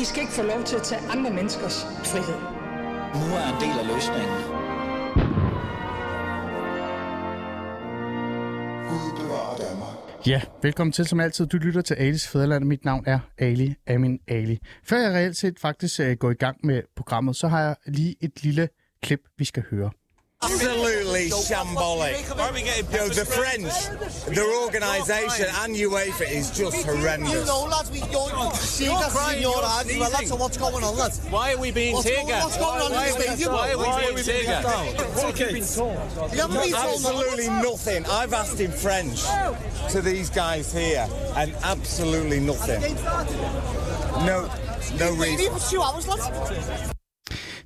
I skal ikke få lov til at tage andre menneskers frihed. Nu er en del af løsningen. Ja, velkommen til som altid. Du lytter til Alis Fæderland, mit navn er Ali Amin Ali. Før jeg reelt set faktisk uh, går i gang med programmet, så har jeg lige et lille klip, vi skal høre. Absolutely shambolic. Why are we getting you know, the French, their organisation and UEFA is just horrendous. You know, lads, we, you're, see, that's in your eyes as well. That's what's going on, lads. Why are we being What's, tear going, what's going on in the stadium? Why are we being tear gassed? You haven't been told Absolutely nothing. I've asked in French to these guys here, and absolutely nothing. No, no reason. Maybe for two hours, lads.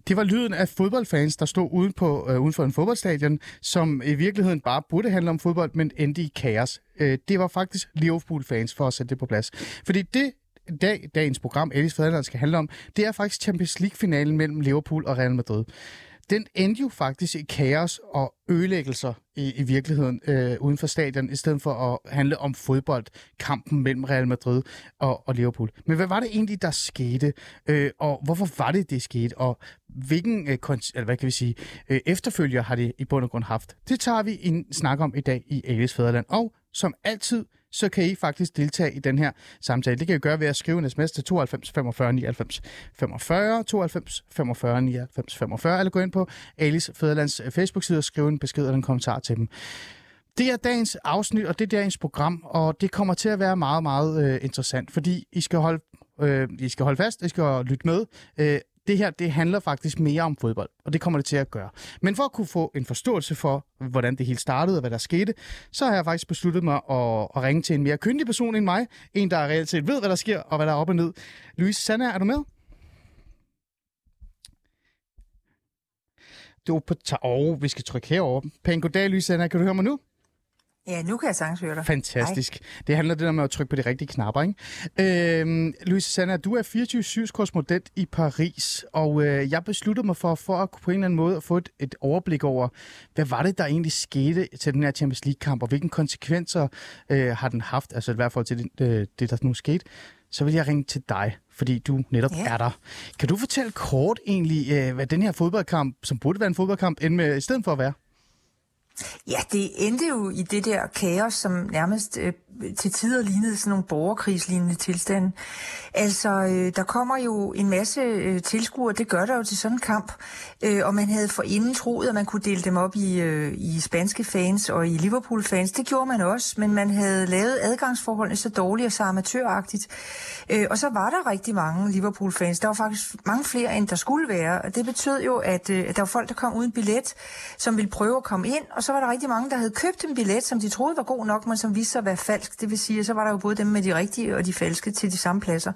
Det var lyden af fodboldfans, der stod uden, på, øh, uden for en fodboldstadion, som i virkeligheden bare burde handle om fodbold, men endte i kaos. Øh, det var faktisk Liverpool-fans, for at sætte det på plads. Fordi det, dag, dagens program, Alice Fæderland, skal handle om, det er faktisk Champions League-finalen mellem Liverpool og Real Madrid. Den endte jo faktisk i kaos og ødelæggelser i, i virkeligheden øh, uden for stadion, i stedet for at handle om fodbold, kampen mellem Real Madrid og, og Liverpool. Men hvad var det egentlig, der skete? Øh, og hvorfor var det, det skete? Og hvilken øh, eller hvad kan vi sige, øh, efterfølger har det i bund og grund haft? Det tager vi en snak om i dag i Alice Fæderland. Og som altid, så kan I faktisk deltage i den her samtale. Det kan I gøre ved at skrive en sms til 92 45 99 45, 92 45 99 45, eller gå ind på Alice Fæderlands øh, Facebook-side og skrive en besked eller en kommentar til dem. Det er dagens afsnit, og det er dagens program, og det kommer til at være meget, meget øh, interessant, fordi I skal holde, øh, I skal holde fast, I skal lytte med. Øh, det her, det handler faktisk mere om fodbold, og det kommer det til at gøre. Men for at kunne få en forståelse for, hvordan det hele startede og hvad der skete, så har jeg faktisk besluttet mig at, at ringe til en mere kyndig person end mig. En, der reelt set ved, hvad der sker og hvad der er op og ned. Louise Sanna, er du med? Du er på... Åh, oh, vi skal trykke herover. Pæn goddag, Louise Sanna. Kan du høre mig nu? Ja, nu kan jeg sagtens høre dig. Fantastisk. Hej. Det handler det med at trykke på de rigtige knapper, ikke? Øhm, Louise Sanna, du er 24-7 korrespondent i Paris, og øh, jeg besluttede mig for, for at på en eller anden måde at få et, et overblik over, hvad var det, der egentlig skete til den her Champions League-kamp, og hvilke konsekvenser øh, har den haft, altså i hvert fald til det, øh, det, der nu skete. Så vil jeg ringe til dig, fordi du netop ja. er der. Kan du fortælle kort egentlig, øh, hvad den her fodboldkamp, som burde være en fodboldkamp, endte med i stedet for at være? Ja, det endte jo i det der kaos, som nærmest øh, til tider lignede sådan nogle borgerkrigslignende tilstande. Altså, øh, der kommer jo en masse øh, tilskuere, det gør der jo til sådan en kamp, øh, og man havde forinden troet, at man kunne dele dem op i, øh, i spanske fans og i Liverpool-fans. Det gjorde man også, men man havde lavet adgangsforholdene så dårligt og så amatøragtigt. Øh, og så var der rigtig mange Liverpool-fans. Der var faktisk mange flere, end der skulle være, og det betød jo, at, øh, at der var folk, der kom uden billet, som ville prøve at komme ind, og så var der rigtig mange, der havde købt en billet, som de troede var god nok, men som viste sig at være falsk. Det vil sige, at så var der jo både dem med de rigtige og de falske til de samme pladser.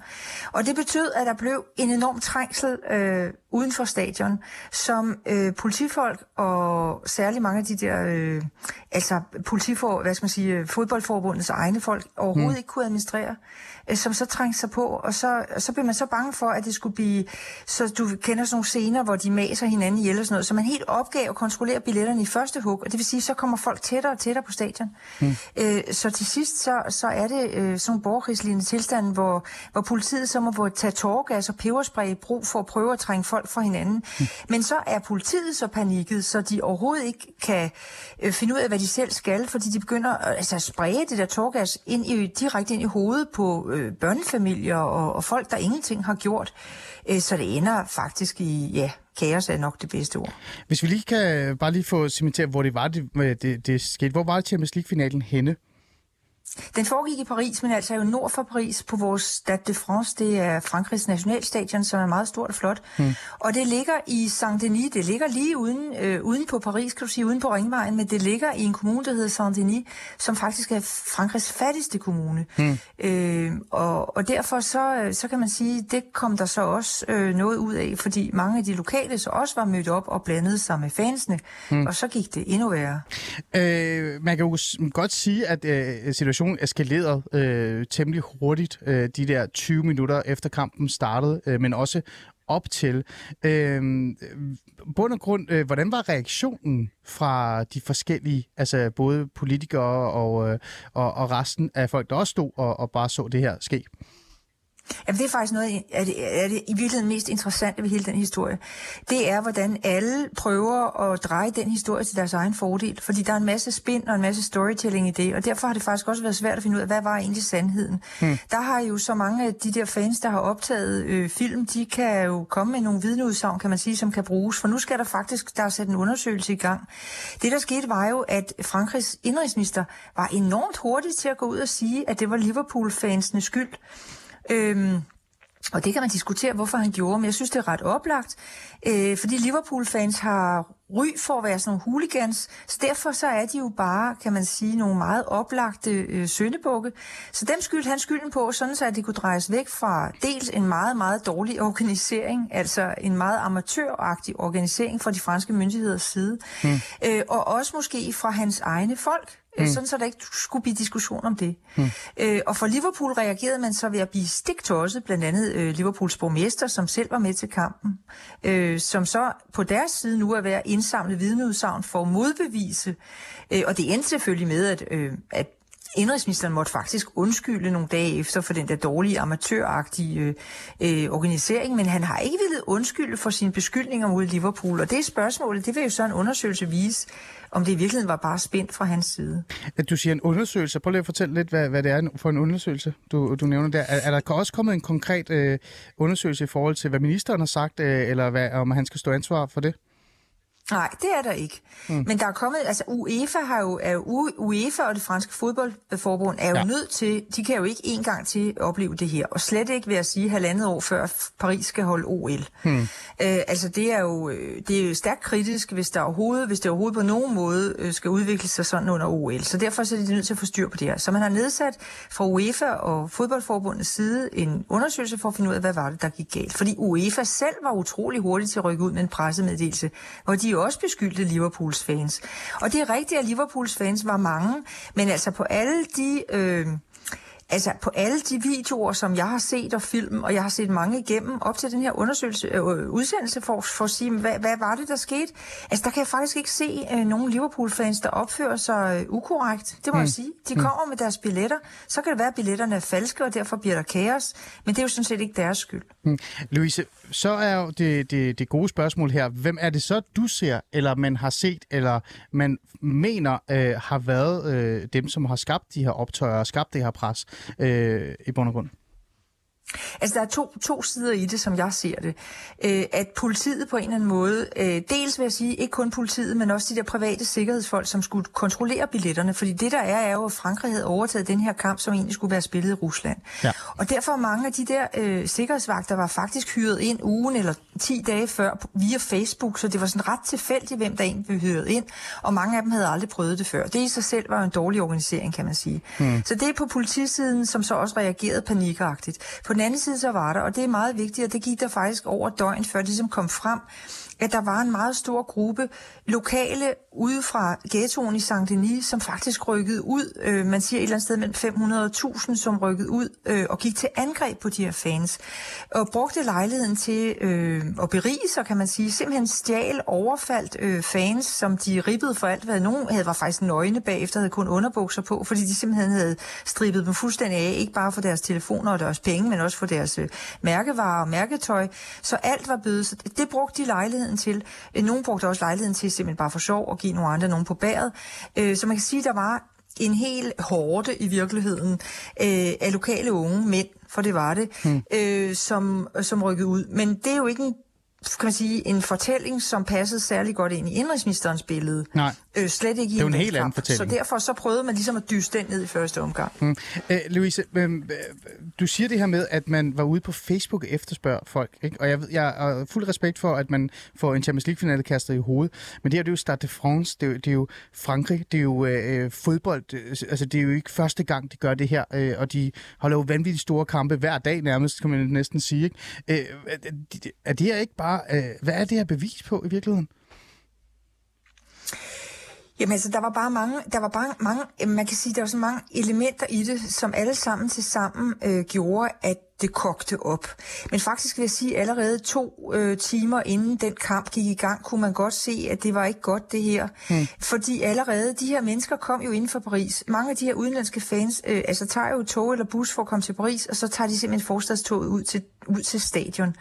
Og det betød, at der blev en enorm trængsel øh, uden for stadion, som øh, politifolk og særligt mange af de der, øh, altså politifor, hvad skal man sige, fodboldforbundets egne folk overhovedet mm. ikke kunne administrere øh, som så trængte sig på, og så, og så blev man så bange for, at det skulle blive, så du kender sådan nogle scener, hvor de maser hinanden ihjel og sådan noget, så man helt opgav at kontrollere billetterne i første hug, og det vil sige, så kommer folk tættere og tættere på stadion. Mm. Øh, så til sidst, så, så er det øh, sådan en borgerkrigslignende tilstand, hvor, hvor politiet så må tage tårgas og peberspray i brug for at prøve at trænge folk fra hinanden. Mm. Men så er politiet så panikket, så de overhovedet ikke kan øh, finde ud af, hvad de selv skal, fordi de begynder altså, at spraye det der tårgas ind i, direkte ind i hovedet på øh, børnefamilier og, og folk, der ingenting har gjort. Øh, så det ender faktisk i, ja, kaos er nok det bedste ord. Hvis vi lige kan bare lige få cementeret, hvor det var, det, det, det skete. Hvor var Champions League-finalen henne? Den foregik i Paris, men altså jo nord for Paris på vores Stade de France. Det er Frankrigs nationalstadion, som er meget stort og flot. Hmm. Og det ligger i Saint-Denis. Det ligger lige uden, øh, uden på Paris, kan du sige, uden på Ringvejen, men det ligger i en kommune, der hedder Saint-Denis, som faktisk er Frankrigs fattigste kommune. Hmm. Øh, og, og derfor så, så kan man sige, det kom der så også øh, noget ud af, fordi mange af de lokale så også var mødt op og blandede sig med fansene, hmm. og så gik det endnu værre. Øh, man kan jo godt sige, at øh, situationen situationen eskalerede øh, temmelig hurtigt, øh, de der 20 minutter efter kampen startede, øh, men også op til. Øh, bund og grund, øh, hvordan var reaktionen fra de forskellige, altså både politikere og, øh, og, og resten af folk, der også stod og, og bare så det her ske? Jamen, det er faktisk noget af det, er det i virkeligheden mest interessante ved hele den historie. Det er, hvordan alle prøver at dreje den historie til deres egen fordel. Fordi der er en masse spin og en masse storytelling i det. Og derfor har det faktisk også været svært at finde ud af, hvad var egentlig sandheden. Hmm. Der har jo så mange af de der fans, der har optaget øh, film, de kan jo komme med nogle vidneudsagn, kan man sige, som kan bruges. For nu skal der faktisk, der er sat en undersøgelse i gang. Det, der skete, var jo, at Frankrigs indrigsminister var enormt hurtig til at gå ud og sige, at det var Liverpool-fansene skyld. Øhm, og det kan man diskutere, hvorfor han gjorde, men jeg synes, det er ret oplagt, øh, fordi Liverpool-fans har ry for at være sådan nogle hooligans, så derfor så er de jo bare, kan man sige, nogle meget oplagte øh, søndebukke. Så dem skyldte han skylden på, sådan så at de kunne drejes væk fra dels en meget, meget dårlig organisering, altså en meget amatøragtig organisering fra de franske myndigheders side, mm. øh, og også måske fra hans egne folk, mm. sådan så der ikke skulle blive diskussion om det. Mm. Øh, og for Liverpool reagerede man så ved at blive stiktosset, blandt andet øh, Liverpools borgmester, som selv var med til kampen, øh, som så på deres side nu er ved at indsamle vidneudsagn for at modbevise. Øh, og det endte selvfølgelig med, at, øh, at indrigsministeren måtte faktisk undskylde nogle dage efter for den der dårlige amatøragtige øh, organisering, men han har ikke ville undskylde for sine beskyldninger mod Liverpool, og det spørgsmålet, det vil jo så en undersøgelse vise, om det i virkeligheden var bare spændt fra hans side. Du siger en undersøgelse. Prøv lige at fortælle lidt, hvad, hvad det er for en undersøgelse, du, du nævner der. Er, er der også kommet en konkret øh, undersøgelse i forhold til, hvad ministeren har sagt, øh, eller hvad, om han skal stå ansvar for det? Nej, det er der ikke. Mm. Men der er kommet, altså UEFA har jo, er jo, UEFA og det franske fodboldforbund er jo ja. nødt til, de kan jo ikke en gang til opleve det her, og slet ikke ved at sige halvandet år før Paris skal holde OL. Mm. Øh, altså det er jo det er jo stærkt kritisk, hvis der overhovedet, hvis det overhovedet på nogen måde øh, skal udvikle sig sådan under OL. Så derfor så er de nødt til at få styr på det her. Så man har nedsat fra UEFA og fodboldforbundets side en undersøgelse for at finde ud af, hvad var det, der gik galt. Fordi UEFA selv var utrolig hurtig til at rykke ud med en pressemeddelelse, hvor de jo også beskyldte Liverpools fans. Og det er rigtigt, at Liverpools fans var mange, men altså på alle de... Øh, Altså på alle de videoer, som jeg har set og film, og jeg har set mange igennem op til den her undersøgelse, øh, udsendelse for, for at sige, hvad, hvad var det, der skete? Altså der kan jeg faktisk ikke se øh, nogen Liverpool-fans, der opfører sig øh, ukorrekt. Det må mm. jeg sige. De mm. kommer mm. med deres billetter. Så kan det være, at billetterne er falske, og derfor bliver der kaos. Men det er jo sådan set ikke deres skyld. Mm. Louise, så er jo det, det, det gode spørgsmål her. Hvem er det så, du ser, eller man har set, eller man mener øh, har været øh, dem, som har skabt de her optøjer og skabt det her pres øh, i bund og grund? Altså, der er to, to sider i det, som jeg ser det. Øh, at politiet på en eller anden måde, øh, dels vil jeg sige, ikke kun politiet, men også de der private sikkerhedsfolk, som skulle kontrollere billetterne. Fordi det der er, er jo, at Frankrig havde overtaget den her kamp, som egentlig skulle være spillet i Rusland. Ja. Og derfor mange af de der øh, sikkerhedsvagter var faktisk hyret ind ugen eller 10 dage før via Facebook, så det var sådan ret tilfældigt, hvem der egentlig blev hyret ind. Og mange af dem havde aldrig prøvet det før. Det i sig selv var jo en dårlig organisering, kan man sige. Hmm. Så det er på politisiden, som så også reagerede panikagtigt. På den anden side så var der, og det er meget vigtigt, og det gik der faktisk over døgn, før det ligesom kom frem, at der var en meget stor gruppe lokale ude fra ghettoen i Saint Denis, som faktisk rykkede ud. Øh, man siger et eller andet sted mellem 500 og 1000, som rykkede ud øh, og gik til angreb på de her fans. Og brugte lejligheden til øh, at berige sig, kan man sige. Simpelthen stjal, overfaldt øh, fans, som de ribbede for alt, hvad nogen havde var faktisk nøgne bagefter, havde kun underbukser på, fordi de simpelthen havde strippet dem fuldstændig af, ikke bare for deres telefoner og deres penge, men også for deres øh, mærkevarer og mærketøj. Så alt var bødet. Det brugte de lejligheden til. Øh, nogen brugte også lejligheden til simpelthen bare for sjov og give nogle andre nogen på bæret. Øh, så man kan sige, at der var en hel hårde i virkeligheden øh, af lokale unge mænd, for det var det, hmm. øh, som, som rykkede ud. Men det er jo ikke en kan man sige, en fortælling, som passede særlig godt ind i indrigsministerens billede. Nej. Øh, slet ikke i det er en, en helt anden fortælling. Så derfor så prøvede man ligesom at dyste den ned i første omgang. Mm. Øh, Louise, øh, du siger det her med, at man var ude på Facebook og efterspørger folk. Ikke? Og jeg, jeg har fuld respekt for, at man får en Champions League-finale kastet i hovedet. Men det her det er jo Stade de France, det er, det er jo Frankrig, det er jo øh, fodbold. Altså, det er jo ikke første gang, de gør det her. Øh, og de holder jo vanvittigt store kampe hver dag nærmest, kan man næsten sige. Ikke? Øh, er det her ikke bare... Øh, hvad er det her bevis på i virkeligheden? Jamen altså, der var bare mange, der var bare mange, man kan sige, der var så mange elementer i det, som alle sammen til sammen øh, gjorde, at det kogte op. Men faktisk vil jeg sige, at allerede to øh, timer inden den kamp gik i gang, kunne man godt se, at det var ikke godt det her. Hmm. Fordi allerede, de her mennesker kom jo inden for Paris. Mange af de her udenlandske fans, øh, altså tager jo tog eller bus for at komme til Paris, og så tager de simpelthen forstadstoget ud til, ud til stadion.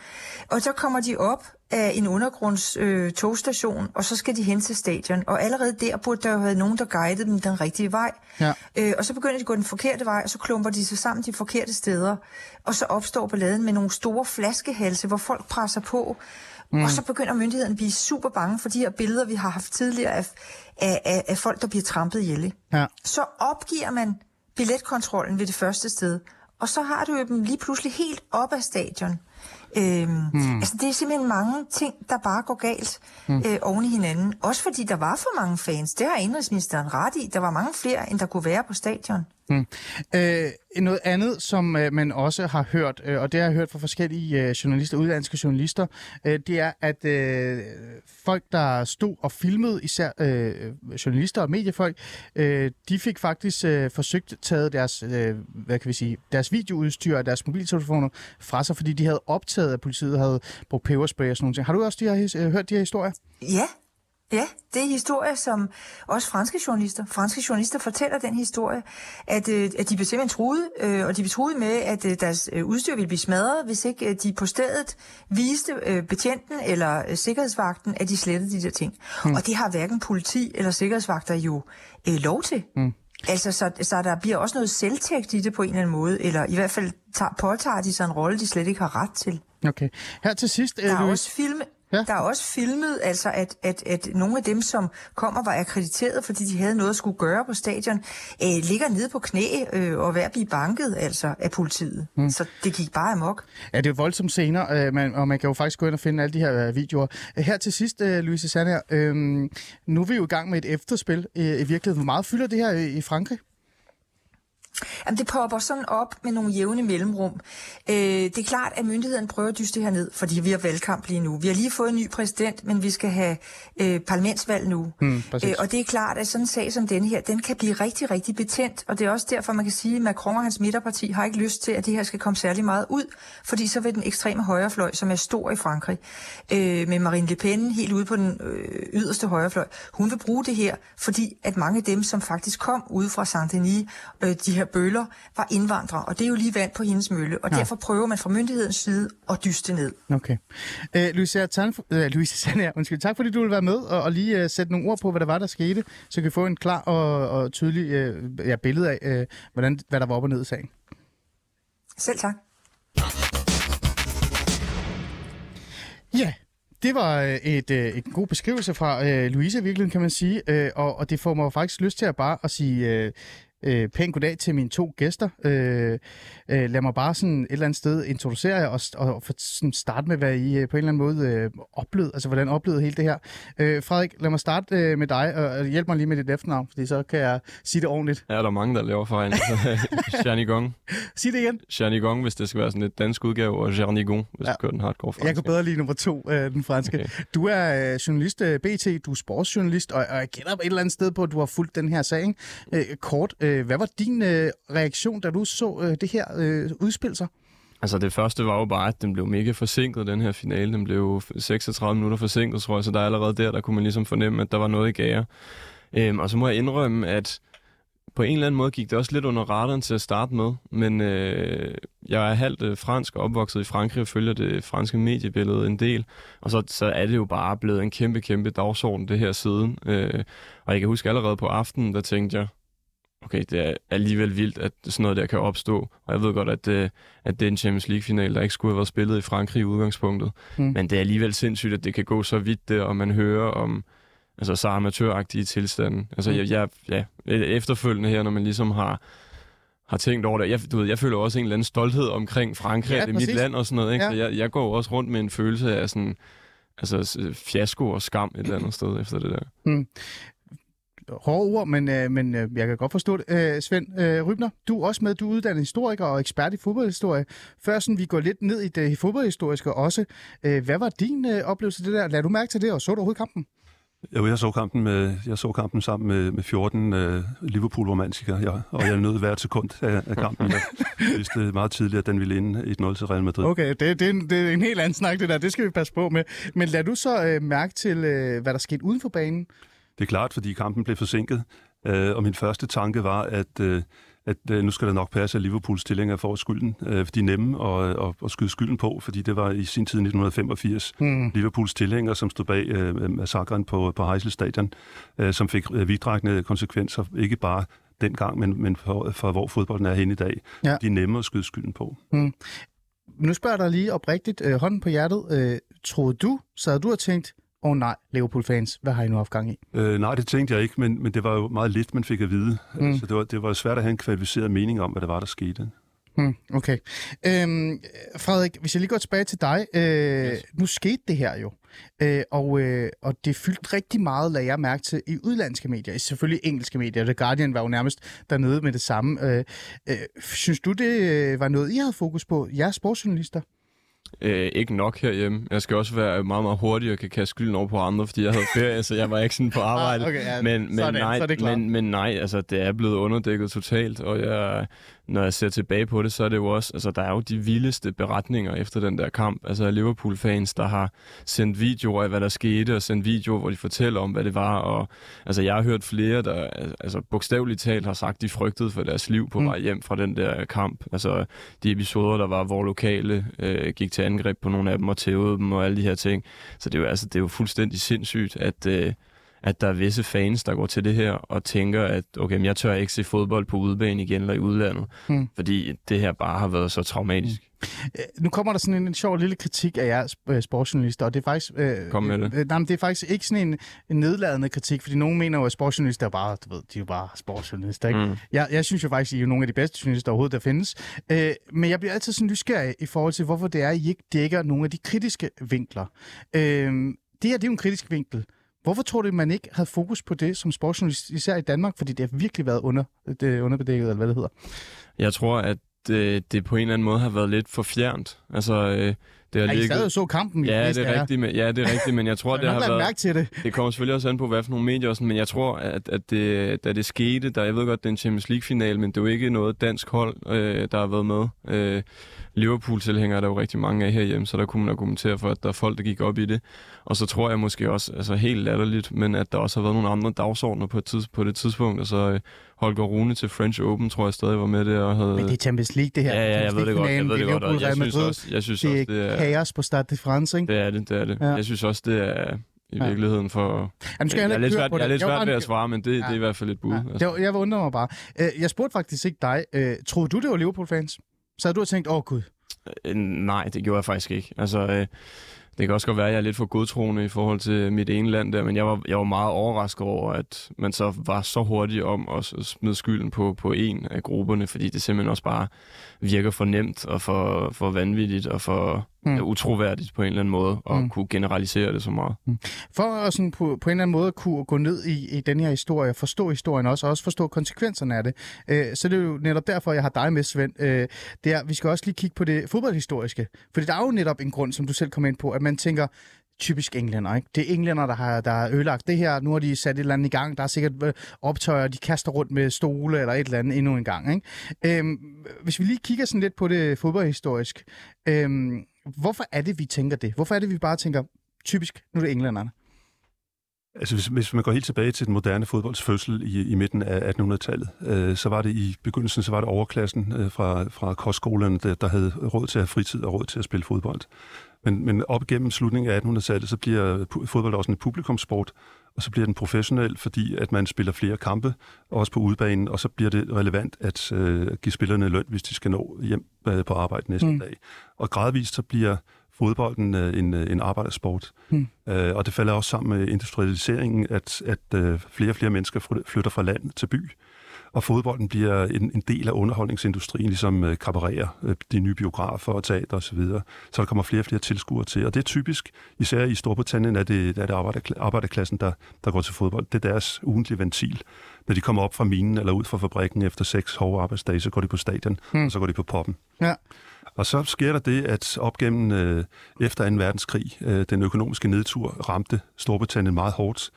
Og så kommer de op af en undergrunds øh, togstation, og så skal de hen til stadion. Og allerede der burde der jo have nogen, der guidede dem den rigtige vej. Ja. Øh, og så begynder de at gå den forkerte vej, og så klumper de sig sammen de forkerte steder. Og så opstår balladen med nogle store flaskehalse, hvor folk presser på. Mm. Og så begynder myndighederne at blive super bange for de her billeder, vi har haft tidligere af, af, af, af folk, der bliver trampet ihjel. Ja. Så opgiver man billetkontrollen ved det første sted, og så har du jo dem lige pludselig helt op ad stadion. Øhm, hmm. Altså det er simpelthen mange ting, der bare går galt hmm. øh, oven i hinanden. Også fordi der var for mange fans. Det har indrigsministeren ret i. Der var mange flere, end der kunne være på stadion. Hmm. Øh, noget andet, som øh, man også har hørt, øh, og det har jeg hørt fra forskellige øh, journalister, udlandske journalister, øh, det er, at øh, folk, der stod og filmede, især øh, journalister og mediefolk, øh, de fik faktisk øh, forsøgt taget deres, øh, hvad kan vi sige, deres videoudstyr og deres mobiltelefoner fra sig, fordi de havde optaget, at politiet havde brugt peberspray og sådan noget. Har du også de her, øh, hørt de her historier? Ja, Ja, det er historie, som også franske journalister, franske journalister fortæller den historie, at, øh, at de blev simpelthen truet, øh, og de blev truet med, at øh, deres udstyr ville blive smadret, hvis ikke øh, de på stedet viste øh, betjenten eller øh, sikkerhedsvagten, at de slettede de der ting. Hmm. Og det har hverken politi eller sikkerhedsvagter jo øh, lov til. Hmm. Altså, så, så der bliver også noget selvtægt i det på en eller anden måde, eller i hvert fald tager, påtager de sig en rolle, de slet ikke har ret til. Okay. Her til sidst... Der er også film, Ja. Der er også filmet, altså at, at, at nogle af dem, som kommer, var akkrediteret, fordi de havde noget at skulle gøre på stadion, øh, ligger nede på knæ øh, og er ved at blive banket altså, af politiet. Mm. Så det gik bare amok. Ja, det er voldsomt scener, øh, man, og man kan jo faktisk gå ind og finde alle de her øh, videoer. Her til sidst, øh, Louise Sander, øh, nu er vi jo i gang med et efterspil øh, i virkeligheden. Hvor meget fylder det her i, i Frankrig? Jamen, det popper sådan op med nogle jævne mellemrum. Øh, det er klart, at myndigheden prøver at dyste det her ned, fordi vi har valgkamp lige nu. Vi har lige fået en ny præsident, men vi skal have øh, parlamentsvalg nu. Mm, øh, og det er klart, at sådan en sag som denne her, den kan blive rigtig, rigtig betændt. Og det er også derfor, man kan sige, at Macron og hans midterparti har ikke lyst til, at det her skal komme særlig meget ud, fordi så vil den ekstreme højrefløj, som er stor i Frankrig, øh, med Marine Le Pen helt ude på den øh, yderste højrefløj, hun vil bruge det her, fordi at mange af dem, som faktisk kom ude fra Saint-Denis, øh, de her bøller var indvandrere, og det er jo lige vand på hendes mølle, og ja. derfor prøver man fra myndighedens side at dyste ned. Okay. Øh, Louise, tan, øh, Louise Sander, undskyld, tak fordi du vil være med og, og lige uh, sætte nogle ord på, hvad der var, der skete, så kan vi få en klar og, og tydelig uh, ja, billede af, uh, hvordan, hvad der var op og ned i sagen. Selv tak. Ja, det var et, et, en god beskrivelse fra uh, Louise, virkelig kan man sige. Uh, og, og det får mig faktisk lyst til at bare at sige uh, øh, pænt goddag til mine to gæster. Øh, øh, lad mig bare sådan et eller andet sted introducere jer og, og for, sådan starte med, hvad I øh, på en eller anden måde øh, oplevede, altså hvordan oplevede hele det her. Øh, Frederik, lad mig starte øh, med dig, og, hjælp mig lige med dit efternavn, fordi så kan jeg sige det ordentligt. Ja, der er mange, der laver fejl. Gong. Sig det igen. Gong, hvis det skal være sådan et dansk udgave, og Jernigon, hvis ja. det kører den hardcore fransk. Jeg kan bedre lide nummer to, øh, den franske. Okay. Du er øh, journalist øh, BT, du er sportsjournalist, og, og jeg gætter et eller andet sted på, at du har fulgt den her sag. Øh, kort, øh, Øh, hvad var din øh, reaktion, da du så øh, det her øh, udspille sig? Altså det første var jo bare, at den blev mega forsinket, den her finale. Den blev 36 minutter forsinket, tror jeg, så der er allerede der, der kunne man ligesom fornemme, at der var noget i gære. Øhm, og så må jeg indrømme, at på en eller anden måde gik det også lidt under radaren til at starte med, men øh, jeg er halvt øh, fransk og opvokset i Frankrig og følger det franske mediebillede en del, og så, så er det jo bare blevet en kæmpe, kæmpe dagsorden det her siden. Øh, og jeg kan huske allerede på aftenen, der tænkte jeg, okay, det er alligevel vildt, at sådan noget der kan opstå. Og jeg ved godt, at, det, at det er en Champions League-final, der ikke skulle have været spillet i Frankrig i udgangspunktet. Mm. Men det er alligevel sindssygt, at det kan gå så vidt der, og man hører om altså, så amatøragtige tilstande. Altså, mm. jeg, jeg, ja, efterfølgende her, når man ligesom har har tænkt over det. Jeg, du ved, jeg føler også en eller anden stolthed omkring Frankrig, ja, det er mit land og sådan noget. Ikke? Ja. Så jeg, jeg går også rundt med en følelse af sådan, altså, fiasko og skam et eller andet sted efter det der. Mm hårde ord, men, øh, men øh, jeg kan godt forstå det. Øh, Svend øh, Rybner, du er også med, du er uddannet historiker og ekspert i fodboldhistorie. Før sådan, vi går lidt ned i det fodboldhistoriske også. Øh, hvad var din øh, oplevelse af det der? Lad du mærke til det, og så du overhovedet kampen? Jo, jeg så kampen, med, jeg så kampen sammen med, med 14 uh, Liverpool-romantikere, ja, og jeg nød hver sekund af, af kampen. Jeg vidste meget tidligt, at den ville inde 1-0 til Real Madrid. Okay, det, det, er en, det er en helt anden snak, det der. Det skal vi passe på med. Men lad du så øh, mærke til, øh, hvad der skete uden for banen? Det er klart, fordi kampen blev forsinket, øh, og min første tanke var, at... Øh, at øh, nu skal det nok passe, at Liverpools tilhængere får skylden. Øh, de er nemme at, at, at skyde skylden på, fordi det var i sin tid 1985 mm. Liverpools tilhængere, som stod bag øh, massakren på, på Heysel Stadion, øh, som fik øh, vidtrækkende konsekvenser, ikke bare dengang, men, men for, for hvor fodbolden er hen i dag. Ja. De er nemme at skyde skylden på. Mm. Nu spørger jeg dig lige oprigtigt, øh, hånden på hjertet. Øh, troede du, så havde du tænkt, åh oh, nej, Liverpool-fans, hvad har I nu haft gang i? Øh, nej, det tænkte jeg ikke, men, men det var jo meget lidt, man fik at vide. Mm. Så det var, det var svært at have en kvalificeret mening om, hvad det var, der skete. Hmm, okay. Øhm, Frederik, hvis jeg lige går tilbage til dig. Øh, yes. Nu skete det her jo, øh, og, øh, og det fyldte rigtig meget, lad jeg mærke til, i udlandske medier. Selvfølgelig engelske medier. The Guardian var jo nærmest dernede med det samme. Øh, øh, synes du, det øh, var noget, I havde fokus på, jeres sportsjournalister? Øh, ikke nok herhjemme. Jeg skal også være meget, meget hurtig og kan kaste skylden over på andre, fordi jeg havde ferie, så jeg var ikke sådan på ah, arbejde. Ah, okay, ja. men, men, sådan, nej, men, men nej, altså det er blevet underdækket totalt, og jeg, når jeg ser tilbage på det, så er det jo også, altså der er jo de vildeste beretninger efter den der kamp. Altså Liverpool-fans, der har sendt videoer af, hvad der skete, og sendt videoer, hvor de fortæller om, hvad det var. Og altså jeg har hørt flere, der altså bogstaveligt talt har sagt, de frygtede for deres liv på mm. vej hjem fra den der kamp. Altså de episoder, der var, hvor lokale øh, gik til angreb på nogle af dem og tævede dem og alle de her ting. Så det er jo, altså, det er jo fuldstændig sindssygt, at... Øh, at der er visse fans, der går til det her og tænker, at okay, men jeg tør ikke se fodbold på udebane igen eller i udlandet, hmm. fordi det her bare har været så traumatisk. Hmm. Nu kommer der sådan en, en sjov lille kritik af jer øh, sportsjournalister, og det er faktisk... Øh, Kom med det. Øh, nej, men det er faktisk ikke sådan en, en nedladende kritik, fordi nogen mener jo, at sportsjournalister er bare, du ved, de er jo bare sportsjournalister, ikke? Mm. Jeg, jeg synes jo faktisk, at I er nogle af de bedste journalister overhovedet, der findes. Øh, men jeg bliver altid sådan nysgerrig i forhold til, hvorfor det er, at I ikke dækker nogle af de kritiske vinkler. Øh, det her, det er jo en kritisk vinkel. Hvorfor tror du, man ikke havde fokus på det som sportsjournalist, især i Danmark? Fordi det har virkelig været under, det underbedækket, eller hvad det hedder. Jeg tror, at det, det på en eller anden måde har været lidt for fjernt. Altså, øh, det har ligget... I så kampen i ja, det er rigtigt, men, ja, det er rigtigt, men jeg tror, det har været... Mærke til det. det kommer selvfølgelig også an på, hvad for nogle medier, sådan, men jeg tror, at, at det, da det skete, der, jeg ved godt, det er en Champions League-final, men det er jo ikke noget dansk hold, øh, der har været med. Øh, Liverpool-tilhængere er der jo rigtig mange af herhjemme, så der kunne man argumentere for, at der er folk, der gik op i det. Og så tror jeg måske også, altså helt latterligt, men at der også har været nogle andre dagsordner på, et tids, på det tidspunkt. Altså Holger Rune til French Open, tror jeg stadig var med der. Og havde... Men det er Champions League, det her. Ja, ja, jeg ved det godt. Jeg ved det godt. Og jeg synes også, jeg synes det også, det er... kaos på Stade de France, ikke? Det er det, det er det. Ja. Jeg synes også, det er i ja. virkeligheden for... Jamen, skal jeg, jeg, er lidt svært, jeg er lidt svært ved at svare, men det, ja. det er i hvert fald et bud. Ja. Altså. Jeg, jeg undrer mig bare. Øh, jeg spurgte faktisk ikke dig. Øh, troede du, det var Liverpool-fans? Så havde du tænkt, åh oh, gud, Øh, nej, det gjorde jeg faktisk ikke. Altså, øh, det kan også godt være, at jeg er lidt for godtroende i forhold til mit ene land der, men jeg var, jeg var meget overrasket over, at man så var så hurtig om at smide skylden på, på en af grupperne, fordi det simpelthen også bare virker for nemt og for, for vanvittigt og for mm. utroværdigt på en eller anden måde at mm. kunne generalisere det så meget. Mm. For at sådan på, på en eller anden måde kunne gå ned i, i den her historie, forstå historien også, og også forstå konsekvenserne af det, øh, så det er jo netop derfor, jeg har dig med, Svend. Øh, det er, vi skal også lige kigge på det fodboldhistoriske, fordi der er jo netop en grund, som du selv kom ind på, at man tænker, typisk englænder, ikke? Det er englænder, der har, der har ødelagt det her. Nu har de sat et eller andet i gang. Der er sikkert øh, optøjer, de kaster rundt med stole eller et eller andet endnu en gang, ikke? Øhm, hvis vi lige kigger sådan lidt på det fodboldhistorisk, øhm, hvorfor er det, vi tænker det? Hvorfor er det, vi bare tænker, typisk, nu er det englænderne? Altså, hvis, hvis man går helt tilbage til den moderne fodbolds fødsel i, i midten af 1800-tallet, øh, så var det i begyndelsen så var det overklassen øh, fra, fra kostskolerne, der, der havde råd til at have fritid og råd til at spille fodbold. Men, men op gennem slutningen af 1800-tallet, så bliver fodbold også en publikumsport, og så bliver den professionel, fordi at man spiller flere kampe, også på udebanen, og så bliver det relevant at øh, give spillerne løn, hvis de skal nå hjem øh, på arbejde næste mm. dag. Og gradvist så bliver fodbolden øh, en, øh, en arbejdersport. Mm. Øh, og det falder også sammen med industrialiseringen, at, at øh, flere og flere mennesker flytter fra land til by. Og fodbolden bliver en, en del af underholdningsindustrien, ligesom øh, kabarerer, øh, de nye biografer og teater osv. Så, så der kommer flere og flere tilskuere til, og det er typisk, især i Storbritannien, er det, er det arbejderkla- arbejderklassen, der, der går til fodbold. Det er deres ugentlige ventil. Når de kommer op fra minen eller ud fra fabrikken efter seks hårde arbejdsdage, så går de på stadion, hmm. og så går de på poppen. Ja. Og så sker der det, at op gennem øh, efter 2. verdenskrig, øh, den økonomiske nedtur ramte Storbritannien meget hårdt.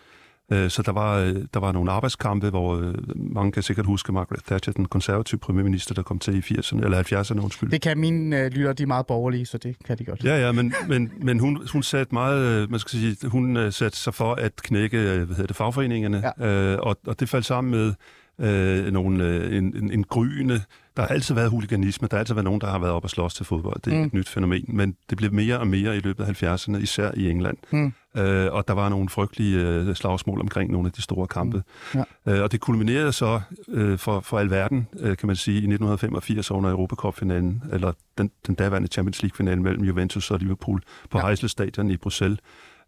Øh, så der var, øh, der var nogle arbejdskampe, hvor øh, mange kan sikkert huske Margaret Thatcher, den konservative premierminister, der kom til i 80'erne, eller 70'erne, undskyld. Det kan mine øh, lytter, de er meget borgerlige, så det kan de godt. Ja, ja, men, men, men hun, hun satte meget, man skal sige, hun satte sig for at knække, hvad hedder det, fagforeningerne, ja. øh, og, og det faldt sammen med øh, nogle, øh, en, en, en gryende der har altid været huliganisme, der har altid været nogen, der har været op og slås til fodbold. Det er mm. et nyt fænomen, men det blev mere og mere i løbet af 70'erne, især i England. Mm. Øh, og der var nogle frygtelige øh, slagsmål omkring nogle af de store kampe. Mm. Ja. Øh, og det kulminerede så øh, for, for alverden, øh, kan man sige, i 1985 under Europacup-finalen, eller den, den daværende Champions League-finale mellem Juventus og Liverpool på ja. Heysel Stadion i Bruxelles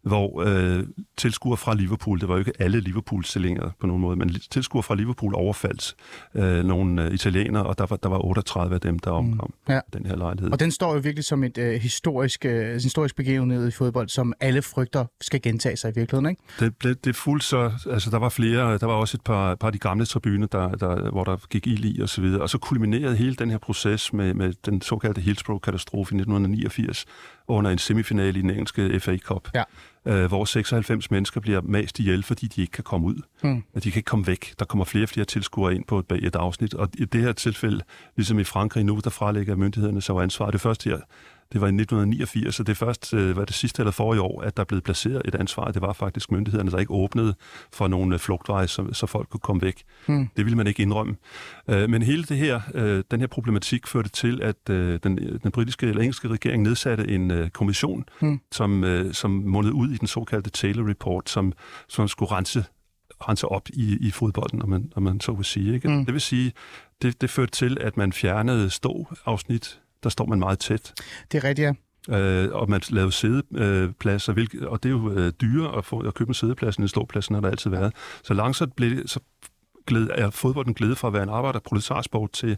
hvor øh, tilskuere fra Liverpool, det var jo ikke alle Liverpool-stillinger på nogen måde, men tilskuere fra Liverpool overfaldt øh, nogle øh, italienere, og der var, der var 38 af dem, der omkom mm. ja. den her lejlighed. Og den står jo virkelig som et øh, historisk, øh, historisk begivenhed i fodbold, som alle frygter skal gentage sig i virkeligheden, ikke? Det, det, det fuldt så, altså der var flere, der var også et par, par af de gamle tribuner, der, der, hvor der gik ild i og så videre, og så kulminerede hele den her proces med, med den såkaldte Hillsborough-katastrofe i 1989, under en semifinale i den engelske FA Cup. Ja øh, hvor 96 mennesker bliver mast ihjel, fordi de ikke kan komme ud. Mm. De kan ikke komme væk. Der kommer flere og flere tilskuere ind på et, et afsnit, og i det her tilfælde, ligesom i Frankrig nu, der frelægger myndighederne så ansvar. Det første her det var i 1989, og det først øh, var det sidste eller forrige år, at der blev placeret et ansvar. Det var faktisk myndighederne, der ikke åbnede for nogle øh, flugtveje, så, så folk kunne komme væk. Hmm. Det ville man ikke indrømme. Øh, men hele det her, øh, den her problematik førte til, at øh, den, den britiske eller engelske regering nedsatte en øh, kommission, hmm. som, øh, som mundede ud i den såkaldte Taylor Report, som, som skulle rense rense op i, i fodbolden, når man, når man så vil sige. Ikke? Mm. Det vil sige, det, det førte til, at man fjernede stå-afsnit der står man meget tæt. Det er rigtigt, ja. Øh, og man lavede sædepladser, hvilket, og det er jo øh, dyre at, få, at købe en sædeplads end en ståplads, har der altid været. Så langsomt blev så gled, er fodbolden glæde fra at være en arbejder- til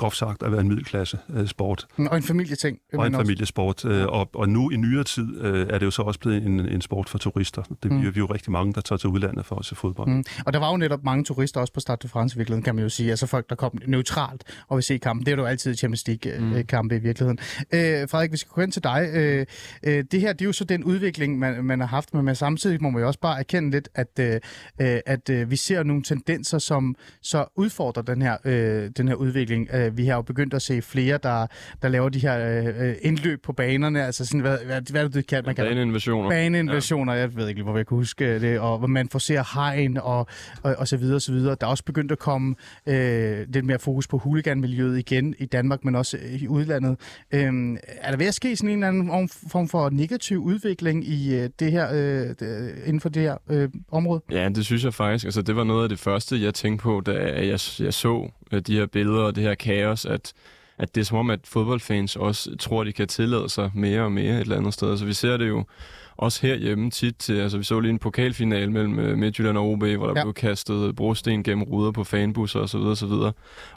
groft sagt at være en middelklasse øh, sport. Og en familieting. Og en familiesport. Øh, og, og nu i nyere tid øh, er det jo så også blevet en, en sport for turister. Det bliver mm. vi jo rigtig mange, der tager til udlandet for at se fodbold. Mm. Og der var jo netop mange turister også på Stade de France i virkeligheden, kan man jo sige. Altså folk, der kom neutralt og vil se kampen. Det er jo altid Champions League-kampe mm. i virkeligheden. Øh, Frederik, vi skal gå hen til dig. Øh, øh, det her, det er jo så den udvikling, man, man har haft, men man samtidig må man jo også bare erkende lidt, at, øh, at øh, vi ser nogle tendenser, som så udfordrer den her, øh, den her udvikling. Øh, vi har jo begyndt at se flere, der, der laver de her øh, indløb på banerne, altså sådan, hvad, hvad, hvad er det, kan, man kalder Baneinvasioner. Baneinvasioner, ja. jeg ved ikke, hvor jeg kan huske det, og hvor man forser hegn og, og, og så videre, og så videre. Der er også begyndt at komme øh, lidt mere fokus på huliganmiljøet igen i Danmark, men også i udlandet. Øh, er der ved at ske sådan en eller anden form for negativ udvikling i øh, det her, øh, inden for det her øh, område? Ja, det synes jeg faktisk. Altså, det var noget af det første, jeg tænkte på, da jeg, jeg så øh, de her billeder og det her kaos, at, at det er som om, at fodboldfans også tror, de kan tillade sig mere og mere et eller andet sted. Så vi ser det jo også herhjemme tit til, altså vi så lige en pokalfinal mellem uh, Midtjylland og OB, hvor der ja. blev kastet brosten gennem ruder på fanbusser osv. osv.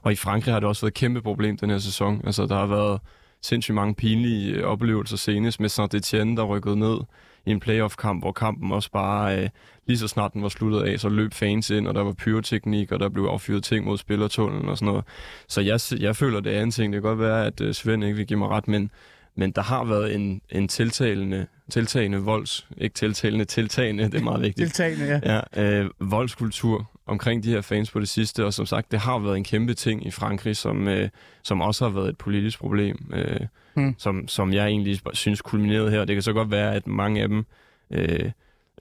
Og i Frankrig har det også været et kæmpe problem den her sæson. Altså der har været sindssygt mange pinlige øh, oplevelser senest med Saint-Etienne, der rykkede ned i en playoff-kamp, hvor kampen også bare, øh, lige så snart den var sluttet af, så løb fans ind, og der var pyroteknik, og der blev affyret ting mod spillertunnelen og sådan noget. Så jeg, jeg føler, det er en ting. Det kan godt være, at øh, Svend ikke vil give mig ret, men, men der har været en, en tiltalende, tiltagende volds, ikke tiltalende, tiltagende, det er meget vigtigt. tiltagende, ja. ja øh, voldskultur omkring de her fans på det sidste, og som sagt, det har været en kæmpe ting i Frankrig, som, øh, som også har været et politisk problem, øh, hmm. som, som jeg egentlig synes kulminerede her. Det kan så godt være, at mange af dem, øh,